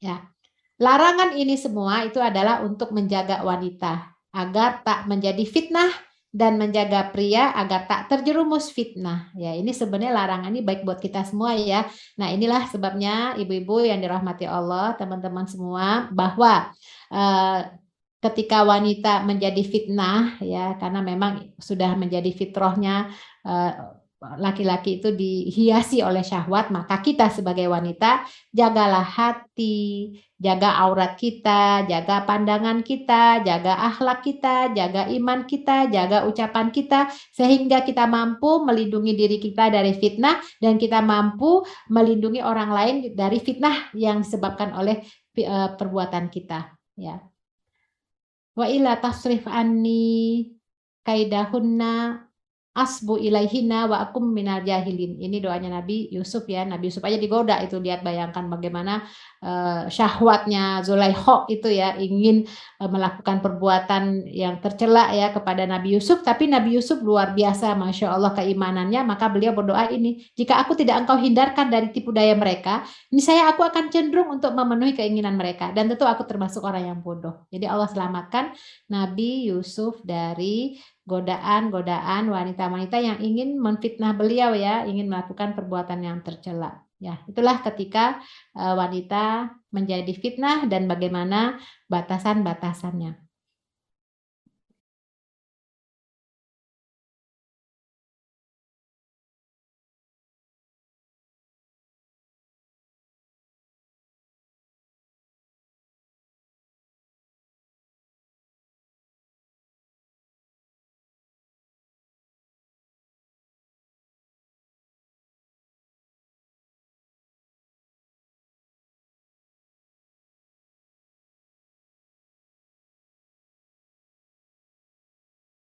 Ya. Larangan ini semua itu adalah untuk menjaga wanita agar tak menjadi fitnah dan menjaga pria agar tak terjerumus fitnah. Ya, ini sebenarnya larangan ini baik buat kita semua ya. Nah, inilah sebabnya ibu-ibu yang dirahmati Allah, teman-teman semua bahwa eh, ketika wanita menjadi fitnah ya karena memang sudah menjadi fitrahnya eh, laki-laki itu dihiasi oleh syahwat, maka kita sebagai wanita jagalah hati, jaga aurat kita, jaga pandangan kita, jaga akhlak kita, jaga iman kita, jaga ucapan kita, sehingga kita mampu melindungi diri kita dari fitnah dan kita mampu melindungi orang lain dari fitnah yang disebabkan oleh eh, perbuatan kita. Ya. Wa ila tasrif anni kaidahunna asbu ilaihina wa akum minal jahilin. Ini doanya Nabi Yusuf ya. Nabi Yusuf aja digoda itu lihat bayangkan bagaimana uh, syahwatnya Zulaikha itu ya ingin uh, melakukan perbuatan yang tercela ya kepada Nabi Yusuf tapi Nabi Yusuf luar biasa Masya Allah keimanannya maka beliau berdoa ini jika aku tidak engkau hindarkan dari tipu daya mereka ini saya aku akan cenderung untuk memenuhi keinginan mereka dan tentu aku termasuk orang yang bodoh. Jadi Allah selamatkan Nabi Yusuf dari godaan-godaan wanita-wanita yang ingin menfitnah beliau ya, ingin melakukan perbuatan yang tercela. Ya, itulah ketika uh, wanita menjadi fitnah dan bagaimana batasan-batasannya.